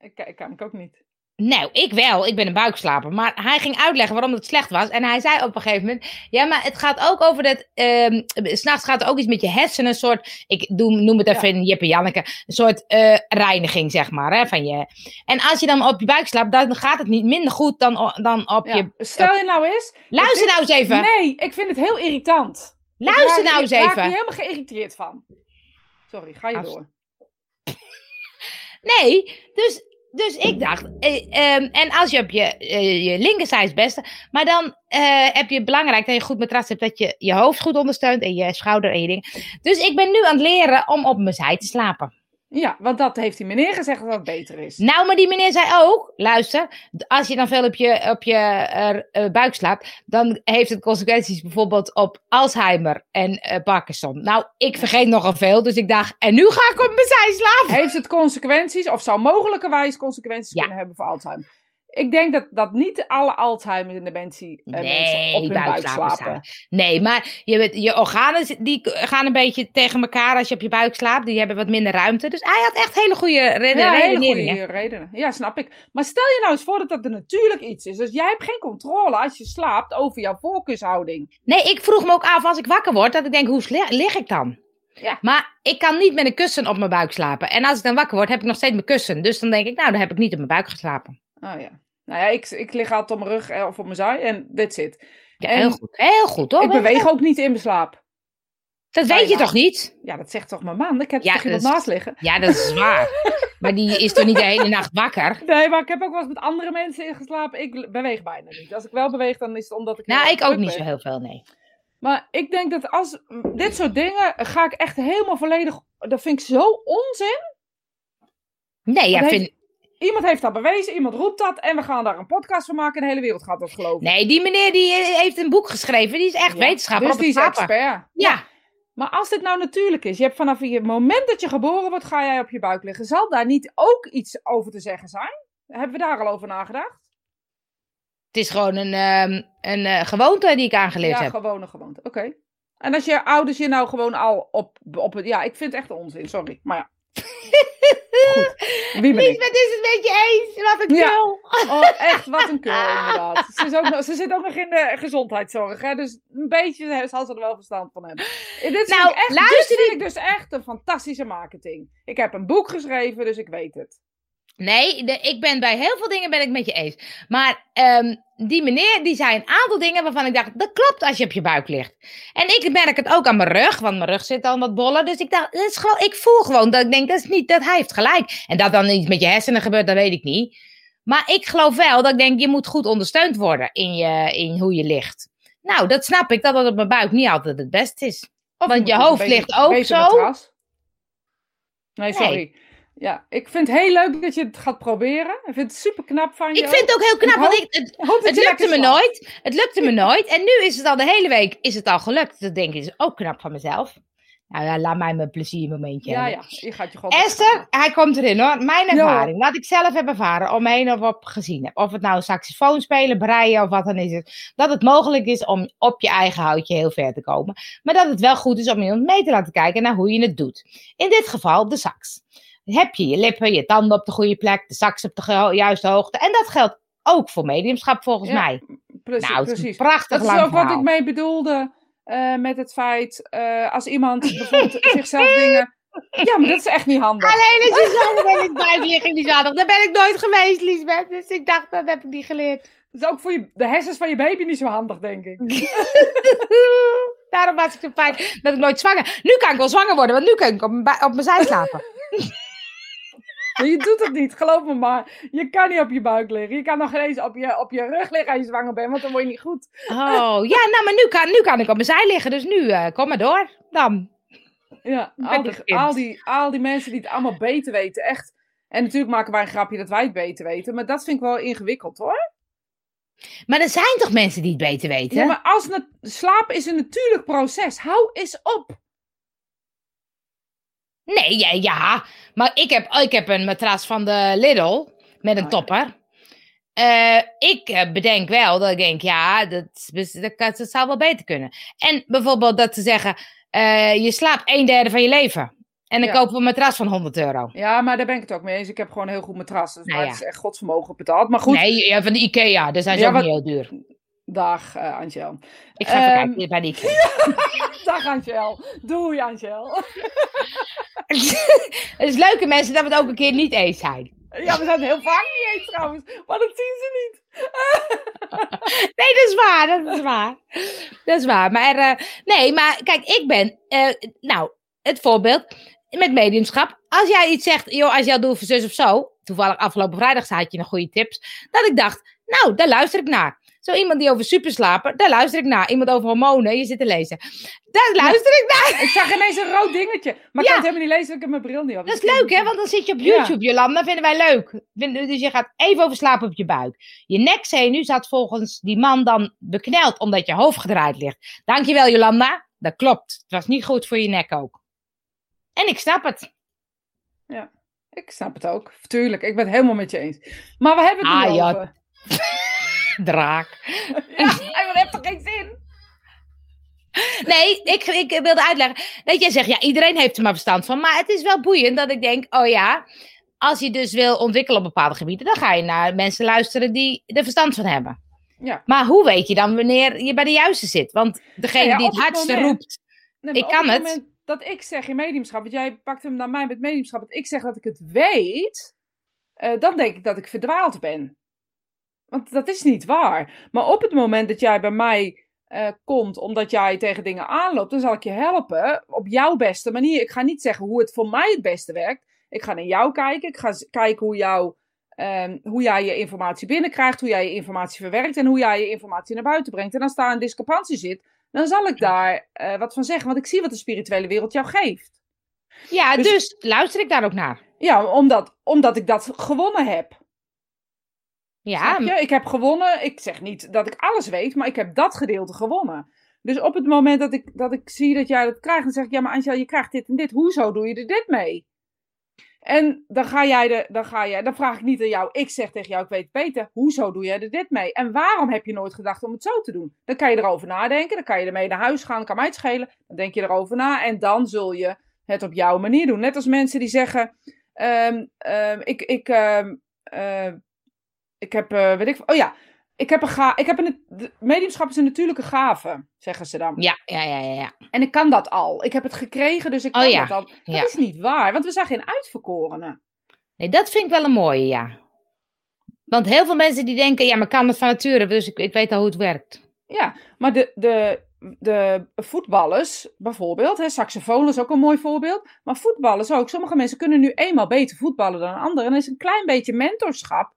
Ik, ik kan ik ook niet. Nou, ik wel. Ik ben een buikslaper. Maar hij ging uitleggen waarom het slecht was. En hij zei op een gegeven moment: Ja, maar het gaat ook over dat. Um, S'nachts gaat het ook iets met je hersenen. Een soort. Ik doe, noem het even ja. Jeppe Janneke. Een soort uh, reiniging, zeg maar. Hè, van je. En als je dan op je buik slaapt, dan gaat het niet minder goed dan, dan op ja. je. Stel je nou eens. Luister nou eens even. Nee, ik vind het heel irritant. Luister nou eens even. Ik raak er helemaal geïrriteerd van. Sorry, ga je door. [LAUGHS] Nee, dus dus ik dacht, eh, eh, en als je op je, eh, je linkerzij is beste, maar dan eh, heb je belangrijk dat je goed matras hebt, dat je je hoofd goed ondersteunt en je schouder en je ding. Dus ik ben nu aan het leren om op mijn zij te slapen. Ja, want dat heeft die meneer gezegd dat dat beter is. Nou, maar die meneer zei ook, luister, als je dan veel op je, op je uh, uh, buik slaapt, dan heeft het consequenties bijvoorbeeld op Alzheimer en uh, Parkinson. Nou, ik vergeet nogal veel, dus ik dacht, en nu ga ik op mijn zij slapen. Heeft het consequenties, of zou mogelijkerwijs consequenties ja. kunnen hebben voor Alzheimer? Ik denk dat, dat niet alle Alzheimer en dementie uh, nee, mensen op hun buik slapen. Nee, maar je, je organen die gaan een beetje tegen elkaar als je op je buik slaapt. Die hebben wat minder ruimte. Dus hij had echt hele goede redenen. Ja, hele goede redenen. Ja, snap ik. Maar stel je nou eens voor dat dat er natuurlijk iets is. Dus jij hebt geen controle als je slaapt over jouw voorkeurshouding. Nee, ik vroeg me ook af als ik wakker word, dat ik denk, hoe lig ik dan? Ja. Maar ik kan niet met een kussen op mijn buik slapen. En als ik dan wakker word, heb ik nog steeds mijn kussen. Dus dan denk ik, nou, dan heb ik niet op mijn buik geslapen. Oh ja. Nou ja, ik, ik lig altijd op mijn rug eh, of op mijn zij en that's it. Ja, heel goed. Heel goed hoor. Ik beweeg ook niet in mijn slaap. Dat weet je toch niet? Ja, dat zegt toch mijn man? Ik heb ja, toch iemand naast liggen? Ja, dat is waar. [LAUGHS] maar die is toch niet de hele nacht wakker? Nee, maar ik heb ook wel eens met andere mensen ingeslapen. Ik beweeg bijna niet. Als ik wel beweeg, dan is het omdat ik... Nou, ik ook niet zo heel veel, nee. Maar ik denk dat als dit soort dingen ga ik echt helemaal volledig. Dat vind ik zo onzin. Nee, ja, vind, Iemand heeft dat bewezen, iemand roept dat en we gaan daar een podcast van maken en de hele wereld gaat dat geloven. Nee, die meneer die heeft een boek geschreven, die is echt wetenschapper. Dus op die is expert. Ja. Ja. Maar als dit nou natuurlijk is, je hebt vanaf het moment dat je geboren wordt, ga jij op je buik liggen. Zal daar niet ook iets over te zeggen zijn? Hebben we daar al over nagedacht? Het is gewoon een, um, een uh, gewoonte die ik aangeleerd ja, heb. Ja, gewone gewoonte. Oké. En als je ouders je nou gewoon al op, op het... Ja, ik vind het echt onzin, sorry. Maar ja. Wie ben Liesbeth is het met je eens. Wat een kul. Ja. Oh, echt, wat een kul, inderdaad. [LAUGHS] Ze, is ook ze zit ook nog in de gezondheidszorg, hè? dus een beetje zal ze er wel verstand van hebben. Dit nou, echt, luister dit vind ik dus echt een fantastische marketing. Ik heb een boek geschreven, dus ik weet het. Nee, de, ik ben bij heel veel dingen ben ik met je eens. Maar um, die meneer die zei een aantal dingen waarvan ik dacht, dat klopt als je op je buik ligt. En ik merk het ook aan mijn rug, want mijn rug zit al wat bollen. Dus ik dacht, dat is gewoon, ik voel gewoon dat ik denk, dat is niet, dat hij heeft gelijk. En dat dan iets met je hersenen gebeurt, dat weet ik niet. Maar ik geloof wel dat ik denk, je moet goed ondersteund worden in, je, in hoe je ligt. Nou, dat snap ik, dat dat op mijn buik niet altijd het beste is. Of want je hoofd beetje, ligt ook zo. Nee, sorry. Nee. Ja, ik vind het heel leuk dat je het gaat proberen. Ik vind het super knap van je. Ik vind het ook heel knap, want ik, het, het lukte me nooit. Het lukte me nooit. En nu is het al de hele week is het al gelukt. Dat denk ik is ook knap van mezelf. Nou ja, laat mij mijn pleziermomentje ja, hebben. Ja, je gaat je gewoon... Esther, hij komt erin hoor. Mijn ervaring, wat ik zelf heb ervaren, om me heen of op gezien heb. Of het nou saxofoon spelen, breien of wat dan is het. Dat het mogelijk is om op je eigen houtje heel ver te komen. Maar dat het wel goed is om iemand mee te laten kijken naar hoe je het doet. In dit geval de sax heb je je lippen, je tanden op de goede plek, de sax op de juiste hoogte. En dat geldt ook voor mediumschap volgens ja, mij. Precies, nou, precies. prachtig Dat is ook wat ik mee bedoelde uh, met het feit, uh, als iemand bijvoorbeeld [LAUGHS] zichzelf dingen... Ja, maar dat is echt niet handig. Alleen als je zo ben ik niet handig. Daar ben ik nooit geweest, Liesbeth. Dus ik dacht, dat heb ik niet geleerd. Dat is ook voor je, de hersens van je baby niet zo handig, denk ik. [LAUGHS] Daarom was ik zo fijn dat ik nooit zwanger... Nu kan ik wel zwanger worden, want nu kan ik op mijn, op mijn zij slapen. [LAUGHS] Je doet het niet, geloof me maar. Je kan niet op je buik liggen. Je kan nog eens op je, op je rug liggen als je zwanger bent, want dan word je niet goed. Oh, ja, nou, maar nu kan, nu kan ik op mijn zij liggen, dus nu, uh, kom maar door. Dan. Ja, al die, al, die, al die mensen die het allemaal beter weten, echt. En natuurlijk maken wij een grapje dat wij het beter weten, maar dat vind ik wel ingewikkeld hoor. Maar er zijn toch mensen die het beter weten? Ja, maar als slapen is een natuurlijk proces. Hou eens op. Nee, ja, ja. maar ik heb, ik heb een matras van de Lidl met een topper. Uh, ik bedenk wel dat ik denk, ja, dat, dat, dat, zou wel beter kunnen. En bijvoorbeeld dat te zeggen, uh, je slaapt een derde van je leven. En dan ja. kopen we een matras van 100 euro. Ja, maar daar ben ik het ook mee eens. Ik heb gewoon een heel goed matras. Dus nou, ja. het is echt godsvermogen betaald. Maar goed. Nee, ja, van de Ikea. Daar zijn ze ook wat... niet heel duur. Dag, uh, Angel. Ik ga even um, kijken bij die [LAUGHS] Dag, Angel. Doei, Angel. [LAUGHS] het is leuke mensen dat we het ook een keer niet eens zijn. Ja, we zijn het heel vaak niet eens trouwens. Maar dat zien ze niet. [LAUGHS] nee, dat is waar. Dat is waar. Dat is waar. Maar uh, nee, maar kijk, ik ben... Uh, nou, het voorbeeld met mediumschap. Als jij iets zegt, joh, als jij doet voor zus of zo. Toevallig afgelopen vrijdag had je nog goede tips. Dat ik dacht, nou, daar luister ik naar. Zo iemand die over superslapen, daar luister ik naar. Iemand over hormonen, je zit te lezen. Daar luister ik naar. Ik zag ineens een rood dingetje. Maar ik Ja. kan het helemaal niet lezen, want ik heb mijn bril niet op. Dat is Dus leuk, hè? Want dan zit je op Ja. YouTube, Jolanda. vinden wij leuk. Dus je gaat even over slapen op je buik. Je nekzenuw zat volgens die man dan bekneld omdat je hoofd gedraaid ligt. Dankjewel, Jolanda. Dat klopt. Het was niet goed voor je nek ook. En ik snap het. Ik snap het ook. Tuurlijk, ik ben het helemaal met je eens. Maar we hebben het Ah, nu ja. over. Draak. Ja, en dat heeft toch geen zin? Nee, ik, ik wilde uitleggen. Dat jij zegt, ja, iedereen heeft er maar verstand van. Maar het is wel boeiend dat ik denk, oh ja, als je dus wil ontwikkelen op bepaalde gebieden, dan ga je naar mensen luisteren die er verstand van hebben. Ja. Maar hoe weet je dan wanneer je bij de juiste zit? Want degene ja, die het het hardste moment- roept. Nee, Ik maar kan het. dat ik zeg in mediumschap, want jij pakt hem naar mij met mediumschap, dat ik zeg dat ik het weet, eh, dan denk ik dat ik verdwaald ben. Want dat is niet waar. Maar op het moment dat jij bij mij eh, komt omdat jij tegen dingen aanloopt, dan zal ik je helpen op jouw beste manier. Ik ga niet zeggen hoe het voor mij het beste werkt. Ik ga naar jou kijken. Ik ga kijken hoe, jou, ehm, hoe jij je informatie binnenkrijgt, hoe jij je informatie verwerkt en hoe jij je informatie naar buiten brengt. En als daar een discrepantie zit, dan zal ik daar eh, wat van zeggen. Want ik zie wat de spirituele wereld jou geeft. Ja, Dus- dus, luister ik daar ook naar. Ja, omdat, omdat ik dat gewonnen heb. Ja? Ik heb gewonnen. Ik zeg niet dat ik alles weet, maar ik heb dat gedeelte gewonnen. Dus op het moment dat ik, dat ik zie dat jij dat krijgt, dan zeg ik, ja, maar Angela, je krijgt dit en dit. Hoezo doe je er dit mee? En dan ga jij de, dan ga jij, dan vraag ik niet aan jou. Ik zeg tegen jou, ik weet het beter. Hoezo doe jij er dit mee? En waarom heb je nooit gedacht om het zo te doen? Dan kan je erover nadenken. Dan kan je ermee naar huis gaan. kan mij het schelen. Dan denk je erover na. En dan zul je het op jouw manier doen. Net als mensen die zeggen, ehm, ehm, ik, ik, ehm, eh, ik heb, eh, weet ik, oh ja, ik heb een ga, ik heb een, mediumschap is een natuurlijke gave, zeggen ze dan. ja, ja, ja, ja. En ik kan dat al. Ik heb het gekregen, dus ik Oh kan ja, dat al. Dat ja. is niet waar, want we zijn geen uitverkorenen. Nee, dat vind ik wel een mooie, ja. Want heel veel mensen die denken, ja, maar ik kan het van nature, dus ik, ik weet al hoe het werkt. Ja, maar de, de, de voetballers bijvoorbeeld, hè, saxofoon is ook een mooi voorbeeld, maar voetballers ook. Sommige mensen kunnen nu eenmaal beter voetballen dan anderen. En is een klein beetje mentorschap,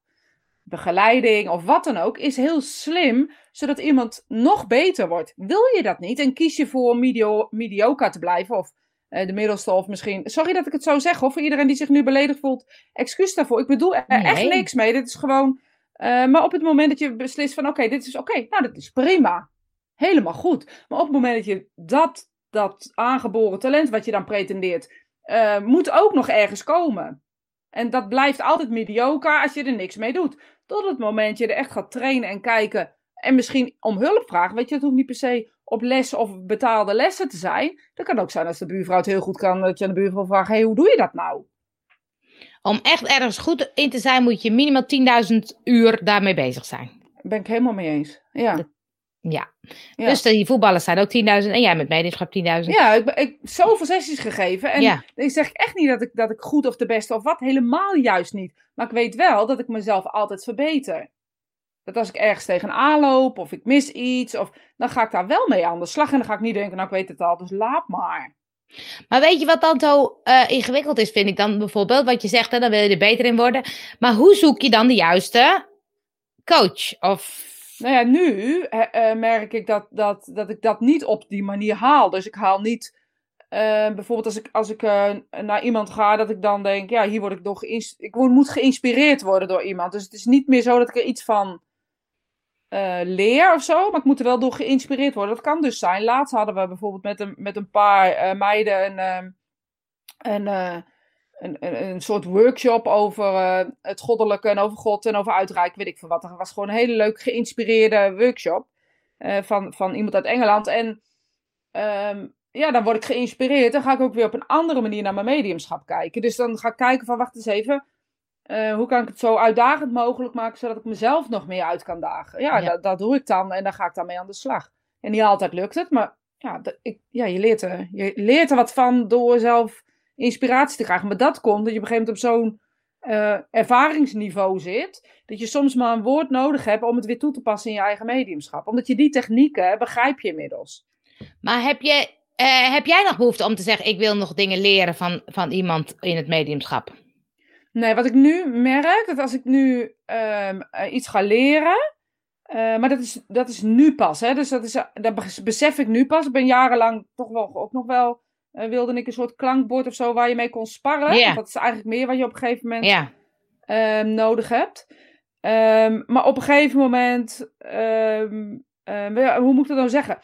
begeleiding of wat dan ook, is heel slim, zodat iemand nog beter wordt. Wil je dat niet en kies je voor medio, mediocre te blijven of eh, de middelste of misschien... Sorry dat ik het zo zeg hoor, voor iedereen die zich nu beledigd voelt, excuus daarvoor. Ik bedoel er echt niks mee, dit is gewoon... eh, maar op het moment dat je beslist van oké, dit is oké, nou dat is prima. Helemaal goed. Maar op het moment dat je dat, dat aangeboren talent wat je dan pretendeert, eh, moet ook nog ergens komen. En dat blijft altijd mediocre als je er niks mee doet. Tot het moment je er echt gaat trainen en kijken en misschien om hulp vragen. Weet je, het hoeft niet per se op lessen of betaalde lessen te zijn. Dat kan ook zijn als de buurvrouw het heel goed kan, dat je aan de buurvrouw vraagt, hey, hoe doe je dat nou? Om echt ergens goed in te zijn, moet je minimaal 10.000 uur daarmee bezig zijn. Daar ben ik helemaal mee eens. Ja. Ja. Ja. Dus die voetballers zijn ook 10.000 en jij met mediumschap 10.000. Ja, ik, heb zoveel sessies gegeven. En Ja. ik zeg echt niet dat ik, dat ik goed of de beste of wat. Helemaal juist niet. Maar ik weet wel dat ik mezelf altijd verbeter. Dat als ik ergens tegenaan loop of ik mis iets, of, dan ga ik daar wel mee aan de slag. En dan ga ik niet denken, nou ik weet het al, dus laat maar. Maar weet je wat dan zo eh, ingewikkeld is, vind ik dan bijvoorbeeld, wat je zegt, hè, dan wil je er beter in worden. Maar hoe zoek je dan de juiste coach? Of Nou ja, nu eh, merk ik dat, dat, dat ik dat niet op die manier haal. Dus ik haal niet, eh, bijvoorbeeld als ik, als ik eh, naar iemand ga, dat ik dan denk, ja, hier word ik door geïnspireerd. Ik moet geïnspireerd worden door iemand. Dus het is niet meer zo dat ik er iets van leer of zo, maar ik moet er wel door geïnspireerd worden. Dat kan dus zijn. Laatst hadden we bijvoorbeeld met een, met een paar meiden ehm, een, een, een, een soort workshop over eh, het goddelijke en over God en over uitreiken, weet ik veel wat. Dat was gewoon een hele leuk geïnspireerde workshop eh, van, van iemand uit Engeland. En ehm, ja, dan word ik geïnspireerd. Dan ga ik ook weer op een andere manier naar mijn mediumschap kijken. Dus dan ga ik kijken van, wacht eens even. eh, hoe kan ik het zo uitdagend mogelijk maken, zodat ik mezelf nog meer uit kan dagen? Ja, Ja. Dat, dat doe ik dan en dan ga ik daarmee aan de slag. En niet altijd lukt het, maar ja, ik, ja je, leert er, je leert er wat van door zelf inspiratie te krijgen. Maar dat komt dat je op een gegeven moment op zo'n eh, ervaringsniveau zit, dat je soms maar een woord nodig hebt om het weer toe te passen in je eigen mediumschap. Omdat je die technieken begrijp je inmiddels. Maar heb, je, eh, heb jij nog behoefte om te zeggen, ik wil nog dingen leren van, van iemand in het mediumschap? Nee, wat ik nu merk, dat als ik nu ehm, eh, iets ga leren, maar dat is, dat is nu pas. Hè? Dus dat, is, dat besef ik nu pas. Ik ben jarenlang toch wel ook nog wel. Uh, wilde ik een soort klankbord of zo waar je mee kon sparren. Ja. Dat is eigenlijk meer wat je op een gegeven moment ehm, nodig hebt. Ehm, maar op een gegeven moment. ehm, hoe moet ik dat nou zeggen?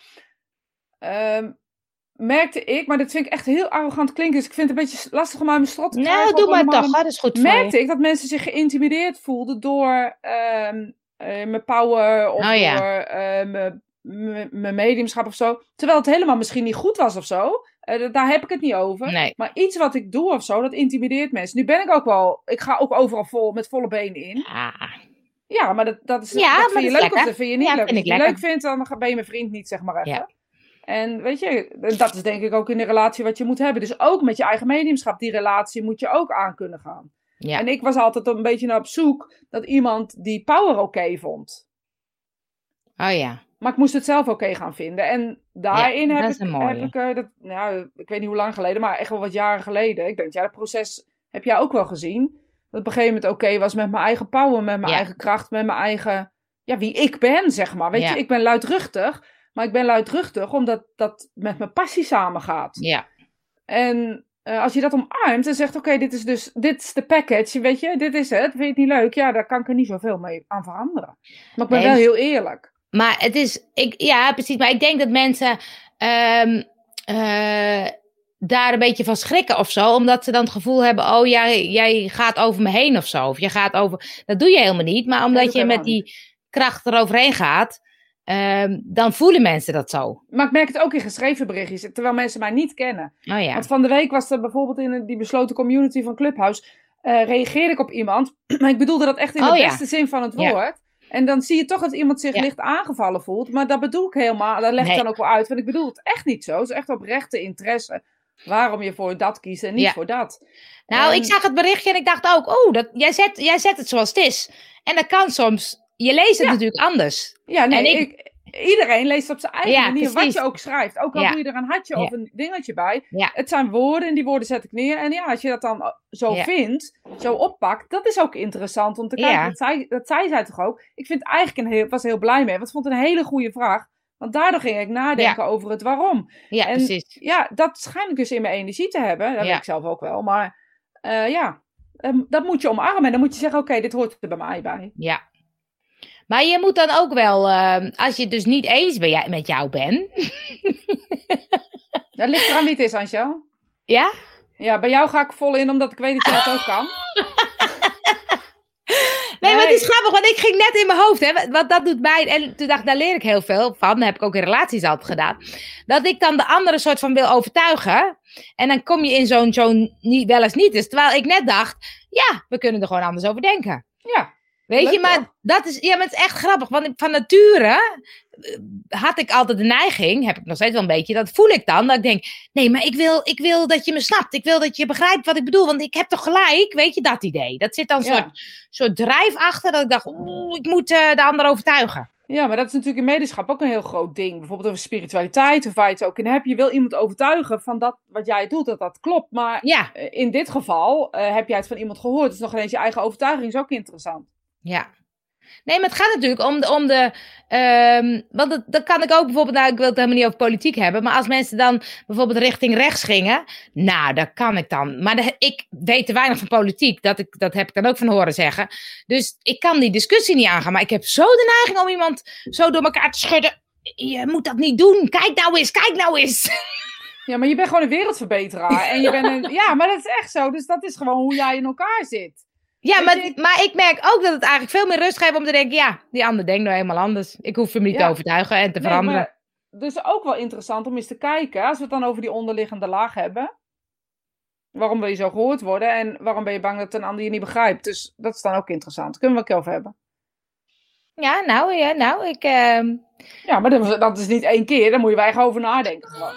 Merkte ik, maar dat vind ik echt heel arrogant klinken. Dus ik vind het een beetje lastig om aan mijn strot te krijgen. Nou, doe maar toch. hè, Dat is goed voor merkte ik dat mensen zich geïntimideerd voelden door eh, mijn power of Oh ja. door eh, mijn mediumschap of zo. Terwijl het helemaal misschien niet goed was of zo. Eh, da- daar heb ik het niet over. Nee. Maar iets wat ik doe of zo, dat intimideert mensen. Nu ben ik ook wel, ik ga ook overal vol, met volle benen in. Ah. Ja, maar dat, dat, is, Ja, dat vind je leuk of dat vind je niet Ja, leuk. vind Als je het leuk vindt, dan ben je mijn vriend niet, zeg maar even. Ja. En weet je, dat is denk ik ook in de relatie wat je moet hebben. Dus ook met je eigen mediumschap, die relatie moet je ook aan kunnen gaan. Ja. En ik was altijd een beetje naar op zoek dat iemand die power oké vond. Oh ja. Maar ik moest het zelf oké gaan vinden. En daarin Ja, heb, ik, heb ik, eh, dat, nou, ik weet niet hoe lang geleden, maar echt wel wat jaren geleden. Ik denk, ja, dat proces heb jij ook wel gezien. Dat op een gegeven moment oké was met mijn eigen power, met mijn Ja. eigen kracht, met mijn eigen, ja, wie ik ben, zeg maar. Weet Ja. je, ik ben luidruchtig, maar ik ben luidruchtig omdat dat met mijn passie samengaat. Ja. En eh, als je dat omarmt en zegt, oké, dit is dus, dit is de package, weet je, dit is het, vind je het niet leuk? Ja, daar kan ik er niet zoveel mee aan veranderen. Maar ik ben Nee, wel dus- heel eerlijk. Maar het is, ik, ja, precies. Maar ik denk dat mensen ehm, eh, daar een beetje van schrikken of zo. Omdat ze dan het gevoel hebben, oh, jij, jij gaat over me heen of zo. Of je gaat over, dat doe je helemaal niet. Maar omdat je met die kracht eroverheen gaat, ehm, dan voelen mensen dat zo. Maar ik merk het ook in geschreven berichtjes, terwijl mensen mij niet kennen. Oh ja. Want van de week was er bijvoorbeeld in die besloten community van Clubhouse, eh, reageerde ik op iemand, [CLEARS THROAT] maar ik bedoelde dat echt in de Oh ja. beste zin van het Ja. En dan zie je toch dat iemand zich Ja. licht aangevallen voelt, maar dat bedoel ik helemaal, dat leg ik Nee. dan ook wel uit, want ik bedoel het echt niet zo. Het is echt oprechte interesse waarom je voor dat kiest en niet Ja. voor dat. Nou, En- ik zag het berichtje en ik dacht ook, oh, dat, jij, zet, jij zet het zoals het is. En dat kan soms, je leest het Ja. natuurlijk anders. Ja, nee, En ik- ik, iedereen leest op zijn eigen Ja, manier wat je ook schrijft. Ook al Ja. doe je er een hartje Ja. of een dingetje bij. Het zijn woorden en die woorden zet ik neer. En ja, als je dat dan uh, zo vindt, zo oppakt, dat is ook interessant om te kijken. Dat, zei, dat zei zij toch ook. Ik vind eigenlijk een heel, was heel blij mee, want ik vond het een hele goede vraag. Want daardoor ging ik nadenken over het waarom. Ja, En- precies. Ja, dat schijn ik dus in mijn energie te hebben. Dat weet ik zelf ook wel. Maar eh, ja, ehm, dat moet je omarmen. En dan moet je zeggen, oké, dit hoort er bij mij bij. Ja. Maar je moet dan ook wel, ehm, als je het dus niet eens met jou bent. [LAUGHS] Dat ligt eraan wie het is, Angel. Ja? Ja, bij jou ga ik vol in, omdat ik weet dat jij het ook kan. [LAUGHS] Nee, maar het is grappig, want ik ging net in mijn hoofd, hè, want dat doet mij, en toen dacht ik, daar leer ik heel veel van, dat heb ik ook in relaties altijd gedaan, dat ik dan de andere soort van wil overtuigen, en dan kom je in zo'n, zo'n niet, wel eens niet, dus terwijl ik net dacht, ja, we kunnen er gewoon anders over denken. Ja, Weet Leuk je, maar dat is, ja, maar het is echt grappig, want van nature eh, had ik altijd de neiging, heb ik nog steeds wel een beetje, dat voel ik dan, dat ik denk, nee, maar ik wil, ik wil dat je me snapt, ik wil dat je begrijpt wat ik bedoel, want ik heb toch gelijk, weet je, dat idee. Dat zit dan een ja. soort, soort drijf achter, dat ik dacht, oeh, ik moet eh, de ander overtuigen. ja, maar dat is natuurlijk in medischap ook een heel groot ding. Bijvoorbeeld over spiritualiteit, of waar je het ook in hebt. Je wil iemand overtuigen van dat wat jij doet, dat dat klopt. Maar Ja, eh, in dit geval heb jij het van iemand gehoord. Dus nog ineens je eigen overtuiging is ook interessant. Ja. Nee, maar het gaat natuurlijk om de. Om de ehm, want dat, dat kan ik ook bijvoorbeeld. Nou, ik wil het helemaal niet over politiek hebben. Maar als mensen dan bijvoorbeeld richting rechts gingen. Nou, dat kan ik dan. Maar de- ik weet te weinig van politiek. Dat, ik, dat heb ik dan ook van horen zeggen. Dus ik kan die discussie niet aangaan. Maar ik heb zo de neiging om iemand zo door elkaar te schudden. Je moet dat niet doen. Kijk nou eens, kijk nou eens. Ja, maar je bent gewoon een wereldverbeteraar. En je bent een... [LAUGHS] Ja, maar dat is echt zo. Dus dat is gewoon hoe jij in elkaar zit. Ja, maar, ik- maar ik merk ook dat het eigenlijk veel meer rust geeft om te denken. Ja, die ander denkt nou helemaal anders. Ik hoef hem niet Ja. te overtuigen en te Nee, veranderen. maar dus ook wel interessant om eens te kijken, als we het dan over die onderliggende laag hebben. Waarom wil je zo gehoord worden en waarom ben je bang dat een ander je niet begrijpt? Dus dat is dan ook interessant. Kunnen we het over hebben. Ja, nou, ja, nou, ik, ehm, Ja, maar dat, is niet één keer, daar moet je echt over nadenken gewoon.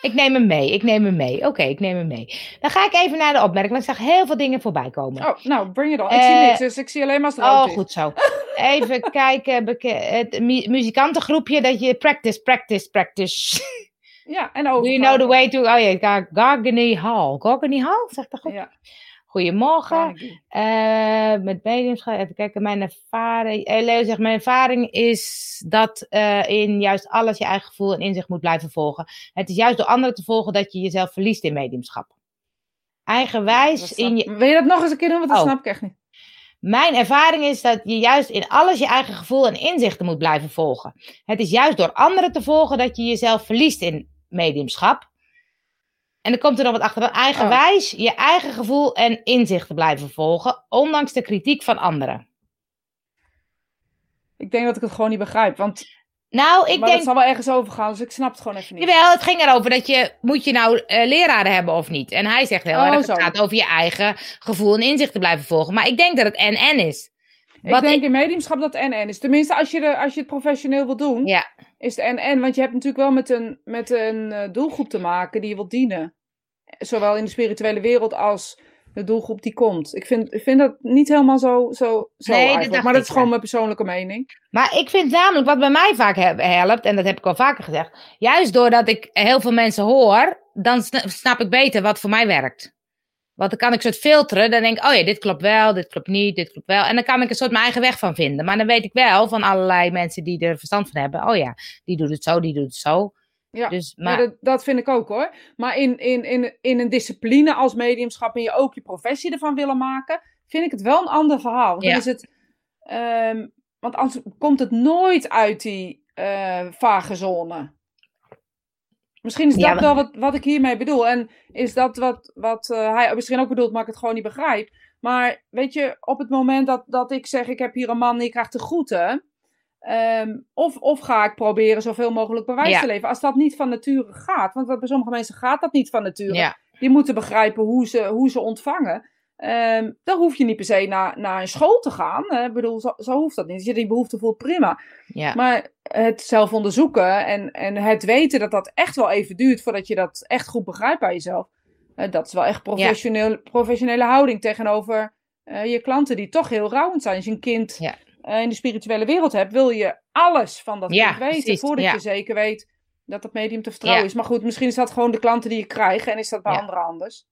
Ik neem hem mee. Ik neem hem mee. Oké, ik neem hem mee. Dan ga ik even naar de opmerking, want ik zag heel veel dingen voorbij komen. Oh, nou, bring it on. Ik zie Eh, niks, dus ik zie alleen maar het Oh, goed zo. Even [LAUGHS] kijken, het mu- muzikantengroepje dat je practice, practice, practice. Ja, en Do over. you know the way to, oh ja, Gar- Gargany Hall. Gargany Hall, zeg dat goed? Ja. Goedemorgen. Eh, met mediumschap, even kijken, mijn ervaring. eh, Leo zegt, mijn ervaring is dat eh, in juist alles je eigen gevoel en inzicht moet blijven volgen. Het is juist door anderen te volgen dat je jezelf verliest in mediumschap. Eigenwijs in je... Wil je dat nog eens een keer doen? Want dat Oh. snap ik echt niet. Mijn ervaring is dat je juist in alles je eigen gevoel en inzichten moet blijven volgen. Het is juist door anderen te volgen dat je jezelf verliest in mediumschap. En dan komt er nog wat achter. Eigenwijs je eigen gevoel en inzichten blijven volgen, ondanks de kritiek van anderen. Ik denk dat ik het gewoon niet begrijp. Want Nou, ik maar denk het zal wel ergens over gaan, dus ik snap het gewoon even niet. Jawel, het ging erover dat je, moet je nou eh, leraren hebben of niet? En hij zegt heel Oh, erg, zo. het gaat over je eigen gevoel en inzichten blijven volgen. Maar ik denk dat het en-en is. ik wat denk ik- in mediumschap dat NN is. Tenminste, als je, de, als je het professioneel wil doen, Ja, is het NN. Want je hebt natuurlijk wel met een, met een eh, doelgroep te maken die je wilt dienen. Zowel in de spirituele wereld als de doelgroep die komt. Ik vind, ik vind dat niet helemaal zo, zo, zo Nee, eigenlijk. Maar dat is gewoon mijn persoonlijke mening. maar ik vind namelijk wat bij mij vaak he- helpt, en dat heb ik al vaker gezegd, juist doordat ik heel veel mensen hoor, dan sna- snap ik beter wat voor mij werkt. Want dan kan ik soort filteren, dan denk ik, oh ja, dit klopt wel, dit klopt niet, dit klopt wel. En dan kan ik een soort mijn eigen weg van vinden. Maar dan weet ik wel van allerlei mensen die er verstand van hebben, oh ja, die doet het zo, die doet het zo. Ja, Dus, maar dat, dat vind ik ook hoor. Maar in, in, in, in een discipline als mediumschap en je ook je professie ervan willen maken, vind ik het wel een ander verhaal. Want, Ja. is het, ehm, want anders komt het nooit uit die eh, vage zone. Misschien is dat Ja, maar- wel wat, wat ik hiermee bedoel. En is dat wat, wat eh, hij misschien ook bedoelt, maar ik het gewoon niet begrijp. Maar weet je, op het moment dat, dat ik zeg, ik heb hier een man die krijgt de groeten. ehm, of, of ga ik proberen zoveel mogelijk bewijs Ja. te leveren. Als dat niet van nature gaat, want bij sommige mensen gaat dat niet van nature. ja, Die moeten begrijpen hoe ze, hoe ze ontvangen. Ehm, dan hoef je niet per se naar, naar een school te gaan. hè. Ik bedoel, zo, zo hoeft dat niet. Als je die behoefte voelt, prima. ja. Maar het zelf onderzoeken en, en het weten dat dat echt wel even duurt voordat je dat echt goed begrijpt bij jezelf. eh, dat is wel echt professioneel, professionele houding tegenover eh, je klanten die toch heel rouwend zijn. Als je een kind Ja. eh, in de spirituele wereld hebt, wil je alles van dat kind weten. precies, voordat je zeker weet dat dat medium te vertrouwen is. Maar goed, misschien is dat gewoon de klanten die je krijgt en is dat bij anderen anders.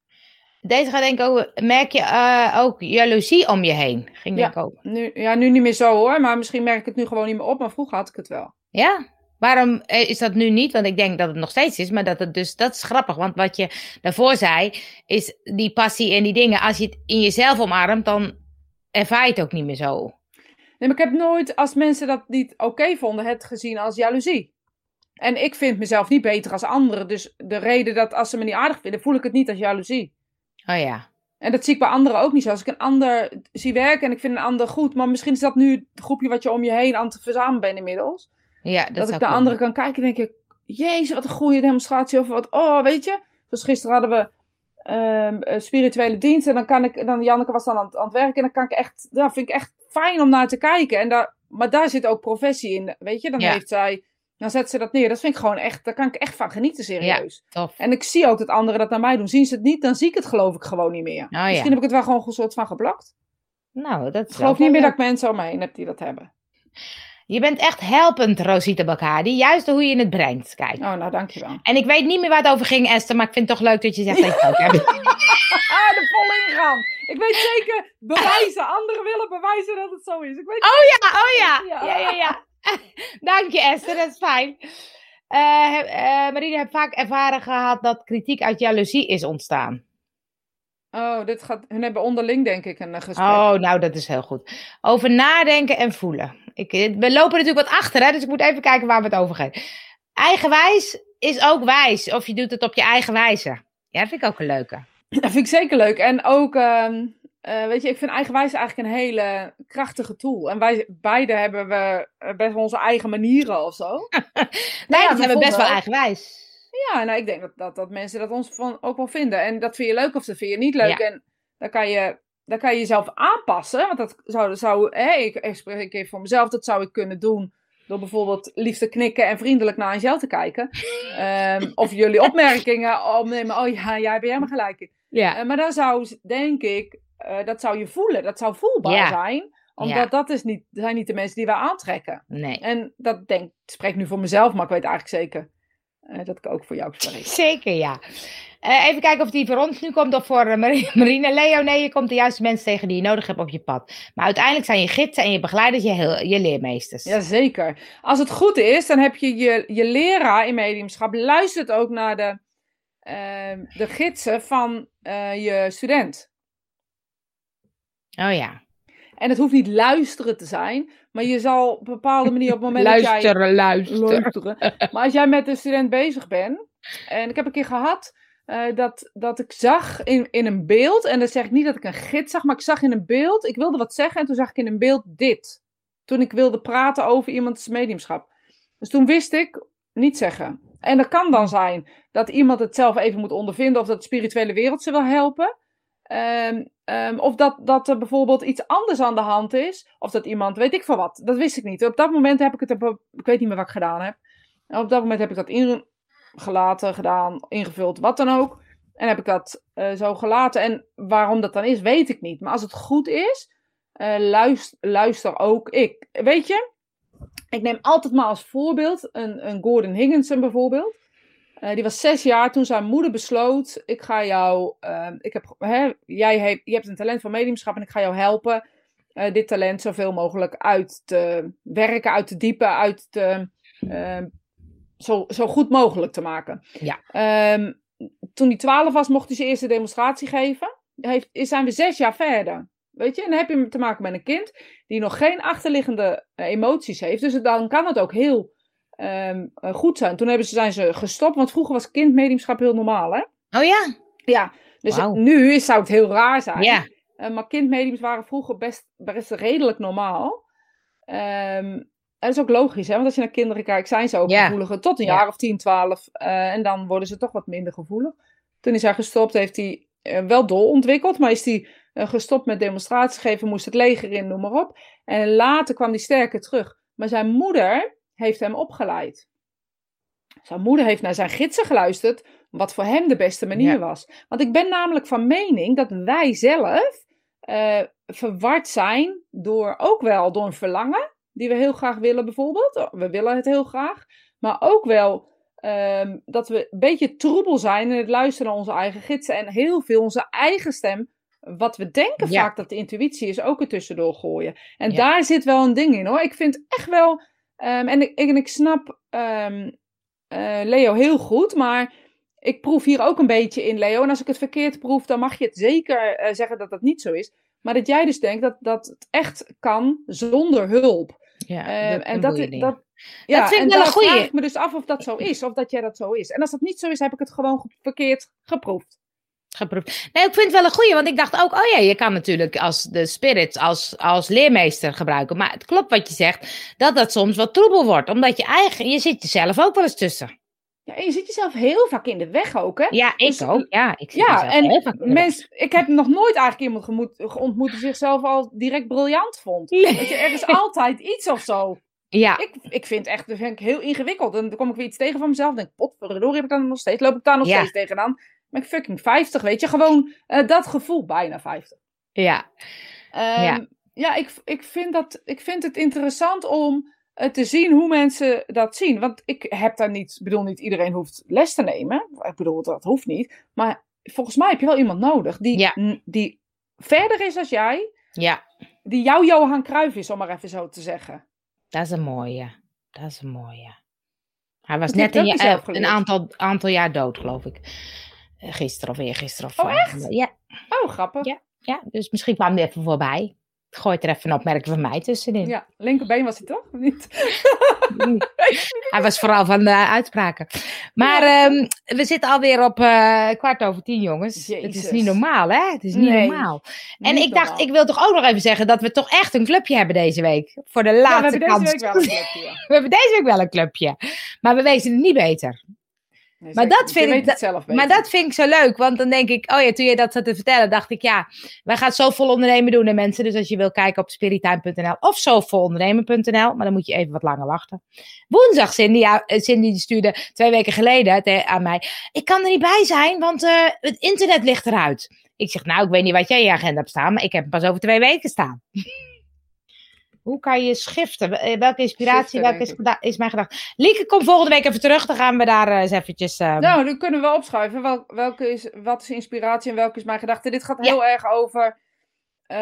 Deze gaat denk ik ook, merk je eh, ook jaloezie om je heen? Ging Ja. denk ik ook. Nu, ja, nu niet meer zo hoor, maar misschien merk ik het nu gewoon niet meer op. Maar vroeger had ik het wel. Ja? Waarom eh, is dat nu niet? Want ik denk dat het nog steeds is, maar dat het dus, dat is grappig. Want wat je daarvoor zei, is die passie en die dingen. Als je het in jezelf omarmt, dan ervaar je het ook niet meer zo. Nee, maar ik heb nooit, als mensen dat niet oké vonden, het gezien als jaloezie. En ik vind mezelf niet beter als anderen. Dus de reden dat als ze me niet aardig vinden, voel ik het niet als jaloezie. Oh ja. En dat zie ik bij anderen ook niet zo. Als ik een ander zie werken en ik vind een ander goed, maar misschien is dat nu het groepje wat je om je heen aan het verzamelen bent inmiddels. Ja, dat, Dat, ik naar anderen kan kijken en denk ik, jezus, wat een goede demonstratie. Of wat, oh, weet je. Dus gisteren hadden we ehm, een spirituele dienst en dan kan ik, dan Janneke was dan aan het, aan het werken en dan kan ik echt, dat vind ik echt fijn om naar te kijken. En daar, maar daar zit ook professie in, weet je. Dan Ja. heeft zij, dan zet ze dat neer. Dat vind ik gewoon echt, daar kan ik echt van genieten, serieus. Tof. En ik zie ook dat anderen dat naar mij doen. Zien ze het niet, dan zie ik het geloof ik gewoon niet meer. Oh ja. Misschien heb ik het wel gewoon een soort van geblokt. Nou, dat Ik geloof niet meer dat ik mensen om me heen heb die dat hebben. Je bent echt helpend, Rosita Bacardi. Juist hoe je het brengt. Kijk. Oh, nou dankjewel. En ik weet niet meer waar het over ging, Esther. Maar ik vind het toch leuk dat je zegt dat je het ook [LAUGHS] hebt. Ah, er vol ingaan. Ik weet zeker bewijzen. Anderen willen bewijzen dat het zo is. Ik weet Oh ja, oh ja. Ja. Ja, ja, ja. [LAUGHS] Dank je, Esther. Dat is fijn. Eh heb- Marine heeft vaak ervaren gehad dat kritiek uit jaloezie is ontstaan. Oh, dit gaat. Hun hebben onderling, denk ik, een eh, gesprek. Oh, nou, dat is heel goed. Over nadenken en voelen. Ik, we lopen natuurlijk wat achter, hè, dus ik moet even kijken waar we het over gaan. Eigenwijs is ook wijs. Of je doet het op je eigen wijze. Ja, dat vind ik ook een leuke. Dat vind ik zeker leuk. En ook, ehm, eh, weet je, ik vind eigenwijs eigenlijk een hele krachtige tool. En wij beide hebben we eh, best wel onze eigen manieren of zo. [LAUGHS] Nee, ja, dat hebben we best wel eigenwijs. Ja, nou, ik denk dat, dat, dat mensen dat ons van, ook wel vinden. En dat vind je leuk of dat vind je niet leuk. Ja. En dan kan, je, dan kan je jezelf aanpassen. Want dat zou, zou hè, ik, ik spreek even voor mezelf, dat zou ik kunnen doen. Door bijvoorbeeld lief te knikken en vriendelijk naar Angel te kijken. [LAUGHS] Ehm, of jullie opmerkingen opnemen. Oh ja, jij hebt helemaal gelijk. Ja. Eh, maar dan zou, denk ik, eh, dat zou je voelen. Dat zou voelbaar Ja. zijn. Omdat Ja. dat is niet, zijn niet de mensen die wij aantrekken. Nee. En dat denk, ik spreek nu voor mezelf, maar ik weet eigenlijk zeker eh, dat ik ook voor jou spreek. [LAUGHS] Zeker, ja. Eh, even kijken of die voor ons nu komt of voor uh, Marine. [LAUGHS] Leo, nee, je komt de juiste mensen tegen die je nodig hebt op je pad. Maar uiteindelijk zijn je gidsen en je begeleiders je, heel, je leermeesters. Jazeker. Als het goed is, dan heb je je, je leraar in mediumschap. Luistert ook naar de, uh, de gidsen van je student. Oh ja. En het hoeft niet luisteren te zijn, maar je zal op een bepaalde manier op het moment luisteren, dat jij... Luisteren, luisteren. [LAUGHS] Maar als jij met een student bezig bent, en ik heb een keer gehad uh, dat, dat ik zag in, in een beeld, en dan zeg ik niet dat ik een gids zag, maar ik zag in een beeld, ik wilde wat zeggen en toen zag ik in een beeld dit. Toen ik wilde praten over iemands mediumschap. Dus toen wist ik niet zeggen. En dat kan dan zijn dat iemand het zelf even moet ondervinden of dat de spirituele wereld ze wil helpen. Um, um, of dat, dat er bijvoorbeeld iets anders aan de hand is. Of dat iemand, weet ik van wat. Dat wist ik niet. Op dat moment heb ik het, ik weet niet meer wat ik gedaan heb. Op dat moment heb ik dat ingelaten, gedaan, ingevuld, wat dan ook. En heb ik dat uh, zo gelaten. En waarom dat dan is, weet ik niet. Maar als het goed is, uh, luister, luister ook ik. Weet je, ik neem altijd maar als voorbeeld een, een Gordon Higginson bijvoorbeeld. Uh, die was zes jaar toen zijn moeder besloot: Ik ga jou. Uh, ik heb, hè, jij heeft, je hebt een talent voor mediumschap en ik ga jou helpen. Uh, dit talent zoveel mogelijk uit te werken, uit te diepen, uit te. Ehm, zo, zo goed mogelijk te maken. Ja. Um, toen hij twaalf was, mocht hij zijn eerste demonstratie geven. Heeft, zijn we zes jaar verder. Weet je, en dan heb je te maken met een kind die nog geen achterliggende emoties heeft. Dus dan kan het ook heel um, goed zijn. Toen hebben ze, zijn ze gestopt, want vroeger was kindmediumschap heel normaal, hè? Oh ja? Ja, dus wow. nu is, zou het heel raar zijn. Ja. Uh, maar kindmediums waren vroeger best, best redelijk normaal. Um, dat is ook logisch, hè? want als je naar kinderen kijkt, zijn ze ook ja. gevoeliger. Tot een jaar of 10, 12. Uh, en dan worden ze toch wat minder gevoelig. Toen is hij gestopt, heeft hij uh, wel doorontwikkeld, maar is hij uh, gestopt met demonstraties geven, moest het leger in, noem maar op. En later kwam hij sterker terug. Maar zijn moeder heeft hem opgeleid. Zijn moeder heeft naar zijn gidsen geluisterd, wat voor hem de beste manier ja. was. Want ik ben namelijk van mening dat wij zelf uh, verward zijn door ook wel door een verlangen, die we heel graag willen bijvoorbeeld. We willen het heel graag. Maar ook wel um, dat we een beetje troebel zijn in het luisteren naar onze eigen gidsen. En heel veel onze eigen stem, wat we denken Ja. vaak dat de intuïtie is, ook er tussendoor gooien. En Ja. daar zit wel een ding in hoor. Ik vind echt wel Um, en, ik, en ik snap um, uh, Leo heel goed, maar ik proef hier ook een beetje in Leo. En als ik het verkeerd proef, dan mag je het zeker uh, zeggen dat dat niet zo is. Maar dat jij dus denkt dat, dat het echt kan zonder hulp. Ja, uh, en dat, dat, dat, ja, vind ik wel een goeie. vraag ik me dus af of dat zo is, of dat jij dat zo is. En als dat niet zo is, heb ik het gewoon ge verkeerd geproefd. Geproefd. Nee, ik vind het wel een goeie, want ik dacht ook, oh ja, je kan natuurlijk als de spirits als, als leermeester gebruiken. Maar het klopt wat je zegt, dat dat soms wat troebel wordt. Omdat je eigen, je zit jezelf ook wel eens tussen. Ja, en je zit jezelf heel vaak in de weg ook, hè? Ja, ik Dus, ook. Ja, ik zit Ja, mezelf heel en vaak in de weg. mens, ik heb nog nooit eigenlijk iemand gemoet, ontmoet die zichzelf al direct briljant vond. Nee. Weet je, er is altijd iets of zo. Ja, Ik, ik vind echt, dat vind ik heel ingewikkeld. En dan kom ik weer iets tegen van mezelf. denk ik, potverdorie, heb ik dan nog steeds, loop ik daar nog Ja. steeds tegenaan. Ben ik fucking 50, weet je. Gewoon eh, dat gevoel, bijna 50. ja, Ehm, Ja. ja, ik, ik, vind dat, ik vind het interessant om eh, te zien hoe mensen dat zien. Want ik heb daar niet, ik bedoel niet iedereen hoeft les te nemen. Ik bedoel, dat hoeft niet. Maar volgens mij heb je wel iemand nodig die, Ja. n- die verder is als jij. ja, Die jouw Johan Cruijff is, om maar even zo te zeggen. dat is een mooie. Dat is een mooie. Hij was Dat net een, een aantal, aantal jaar dood, geloof ik. Eh, Gisteren of eergisteren. Of, Oh, echt? Ja, Oh, grappig. Ja. ja, dus misschien kwam hij even voorbij. Gooi er even een opmerking van mij tussenin. Ja, linkerbeen was hij toch? Of Niet? [LAUGHS] Hij was vooral van de uitspraken. Maar ehm, we zitten alweer op eh, kwart over tien, jongens. Het is niet normaal, hè? Het is niet Nee, normaal. En Niet ik dacht, normaal. ik wil toch ook nog even zeggen dat we toch echt een clubje hebben deze week. Voor de Ja, we laatste hebben kans. deze week wel een clubje. [LAUGHS] We hebben deze week wel een clubje. Maar we weten het niet beter. Nee, Maar dat vind ik zelf Maar dat vind ik zo leuk, want dan denk ik, oh ja, toen je dat zat te vertellen, dacht ik, ja, wij gaan zo vol ondernemen doen, hè, mensen. Dus als je wil kijken op spirituin.nl of zo volondernemen.nl, maar dan moet je even wat langer wachten. Woensdag, Cindy, ja, eh, Cindy die stuurde twee weken geleden te- aan mij, ik kan er niet bij zijn, want eh, het internet ligt eruit. Ik zeg, nou, ik weet niet wat jij in je agenda hebt staan, maar ik heb hem pas over twee weken staan. Hoe kan je schiften? Eh, Welke inspiratie, Shiften, welke is, is mijn gedachte? Lieke, kom volgende week even terug. Dan gaan we daar eh, eens eventjes... ehm, Nou, dan kunnen we opschrijven. Wel, welke is, wat is inspiratie en welke is mijn gedachte? Dit gaat Ja. heel erg over, eh,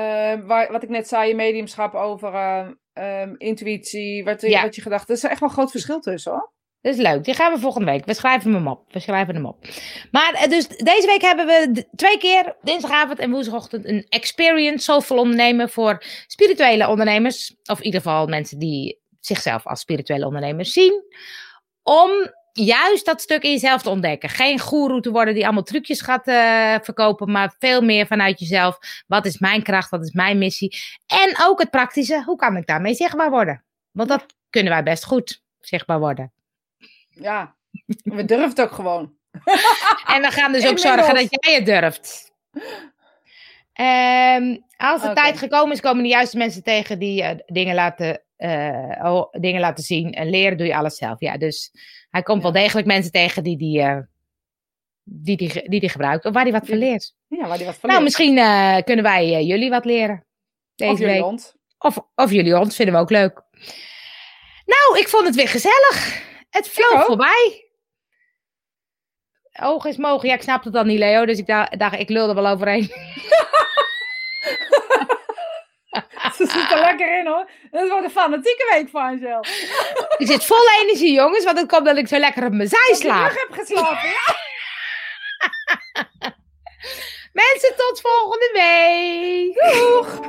waar, wat ik net zei, je mediumschap, over eh, ehm, intuïtie, wat, Ja. wat je gedacht. Er is echt wel een groot verschil tussen hoor. Dat is leuk. Die gaan we volgende week. We schrijven hem op. We schrijven hem op. Maar eh, dus deze week hebben we twee keer, dinsdagavond en woensdagochtend, een experience soulful ondernemen voor spirituele ondernemers. Of in ieder geval mensen die zichzelf als spirituele ondernemers zien. Om juist dat stuk in jezelf te ontdekken. Geen goeroe te worden die allemaal trucjes gaat eh, verkopen, maar veel meer vanuit jezelf. Wat is mijn kracht? Wat is mijn missie? En ook het praktische. Hoe kan ik daarmee zichtbaar worden? Want dat kunnen wij best goed zichtbaar worden. Ja, we durven het ook gewoon. [LAUGHS] En we gaan dus ook Inmiddels. zorgen dat jij het durft. Ehm, als de tijd gekomen is, komen de juiste mensen tegen die eh, dingen, laten, oh, dingen laten zien. En leren doe je alles zelf. Ja, dus hij komt wel degelijk mensen tegen die die, eh, die, die, die, die gebruikt. Of waar hij wat van leert. Ja, waar die wat van Nou, leert. misschien kunnen wij jullie wat leren. Deze Of jullie week. hond. Of, of jullie ons, vinden we ook leuk. Nou, ik vond het weer gezellig. Het vloog voorbij. Oog is mogen. Ja, ik snap het dan niet, Leo. Dus ik da- dacht, ik lul er wel overheen. [LAUGHS] Ze zit er lekker in hoor. Dat wordt een fanatieke week van Angel. [LAUGHS] Ik zit vol energie, jongens. Want het komt dat ik zo lekker op mijn zij slaap. terug hebt geslapen. Ja. [LAUGHS] Mensen, tot volgende week. Doeg!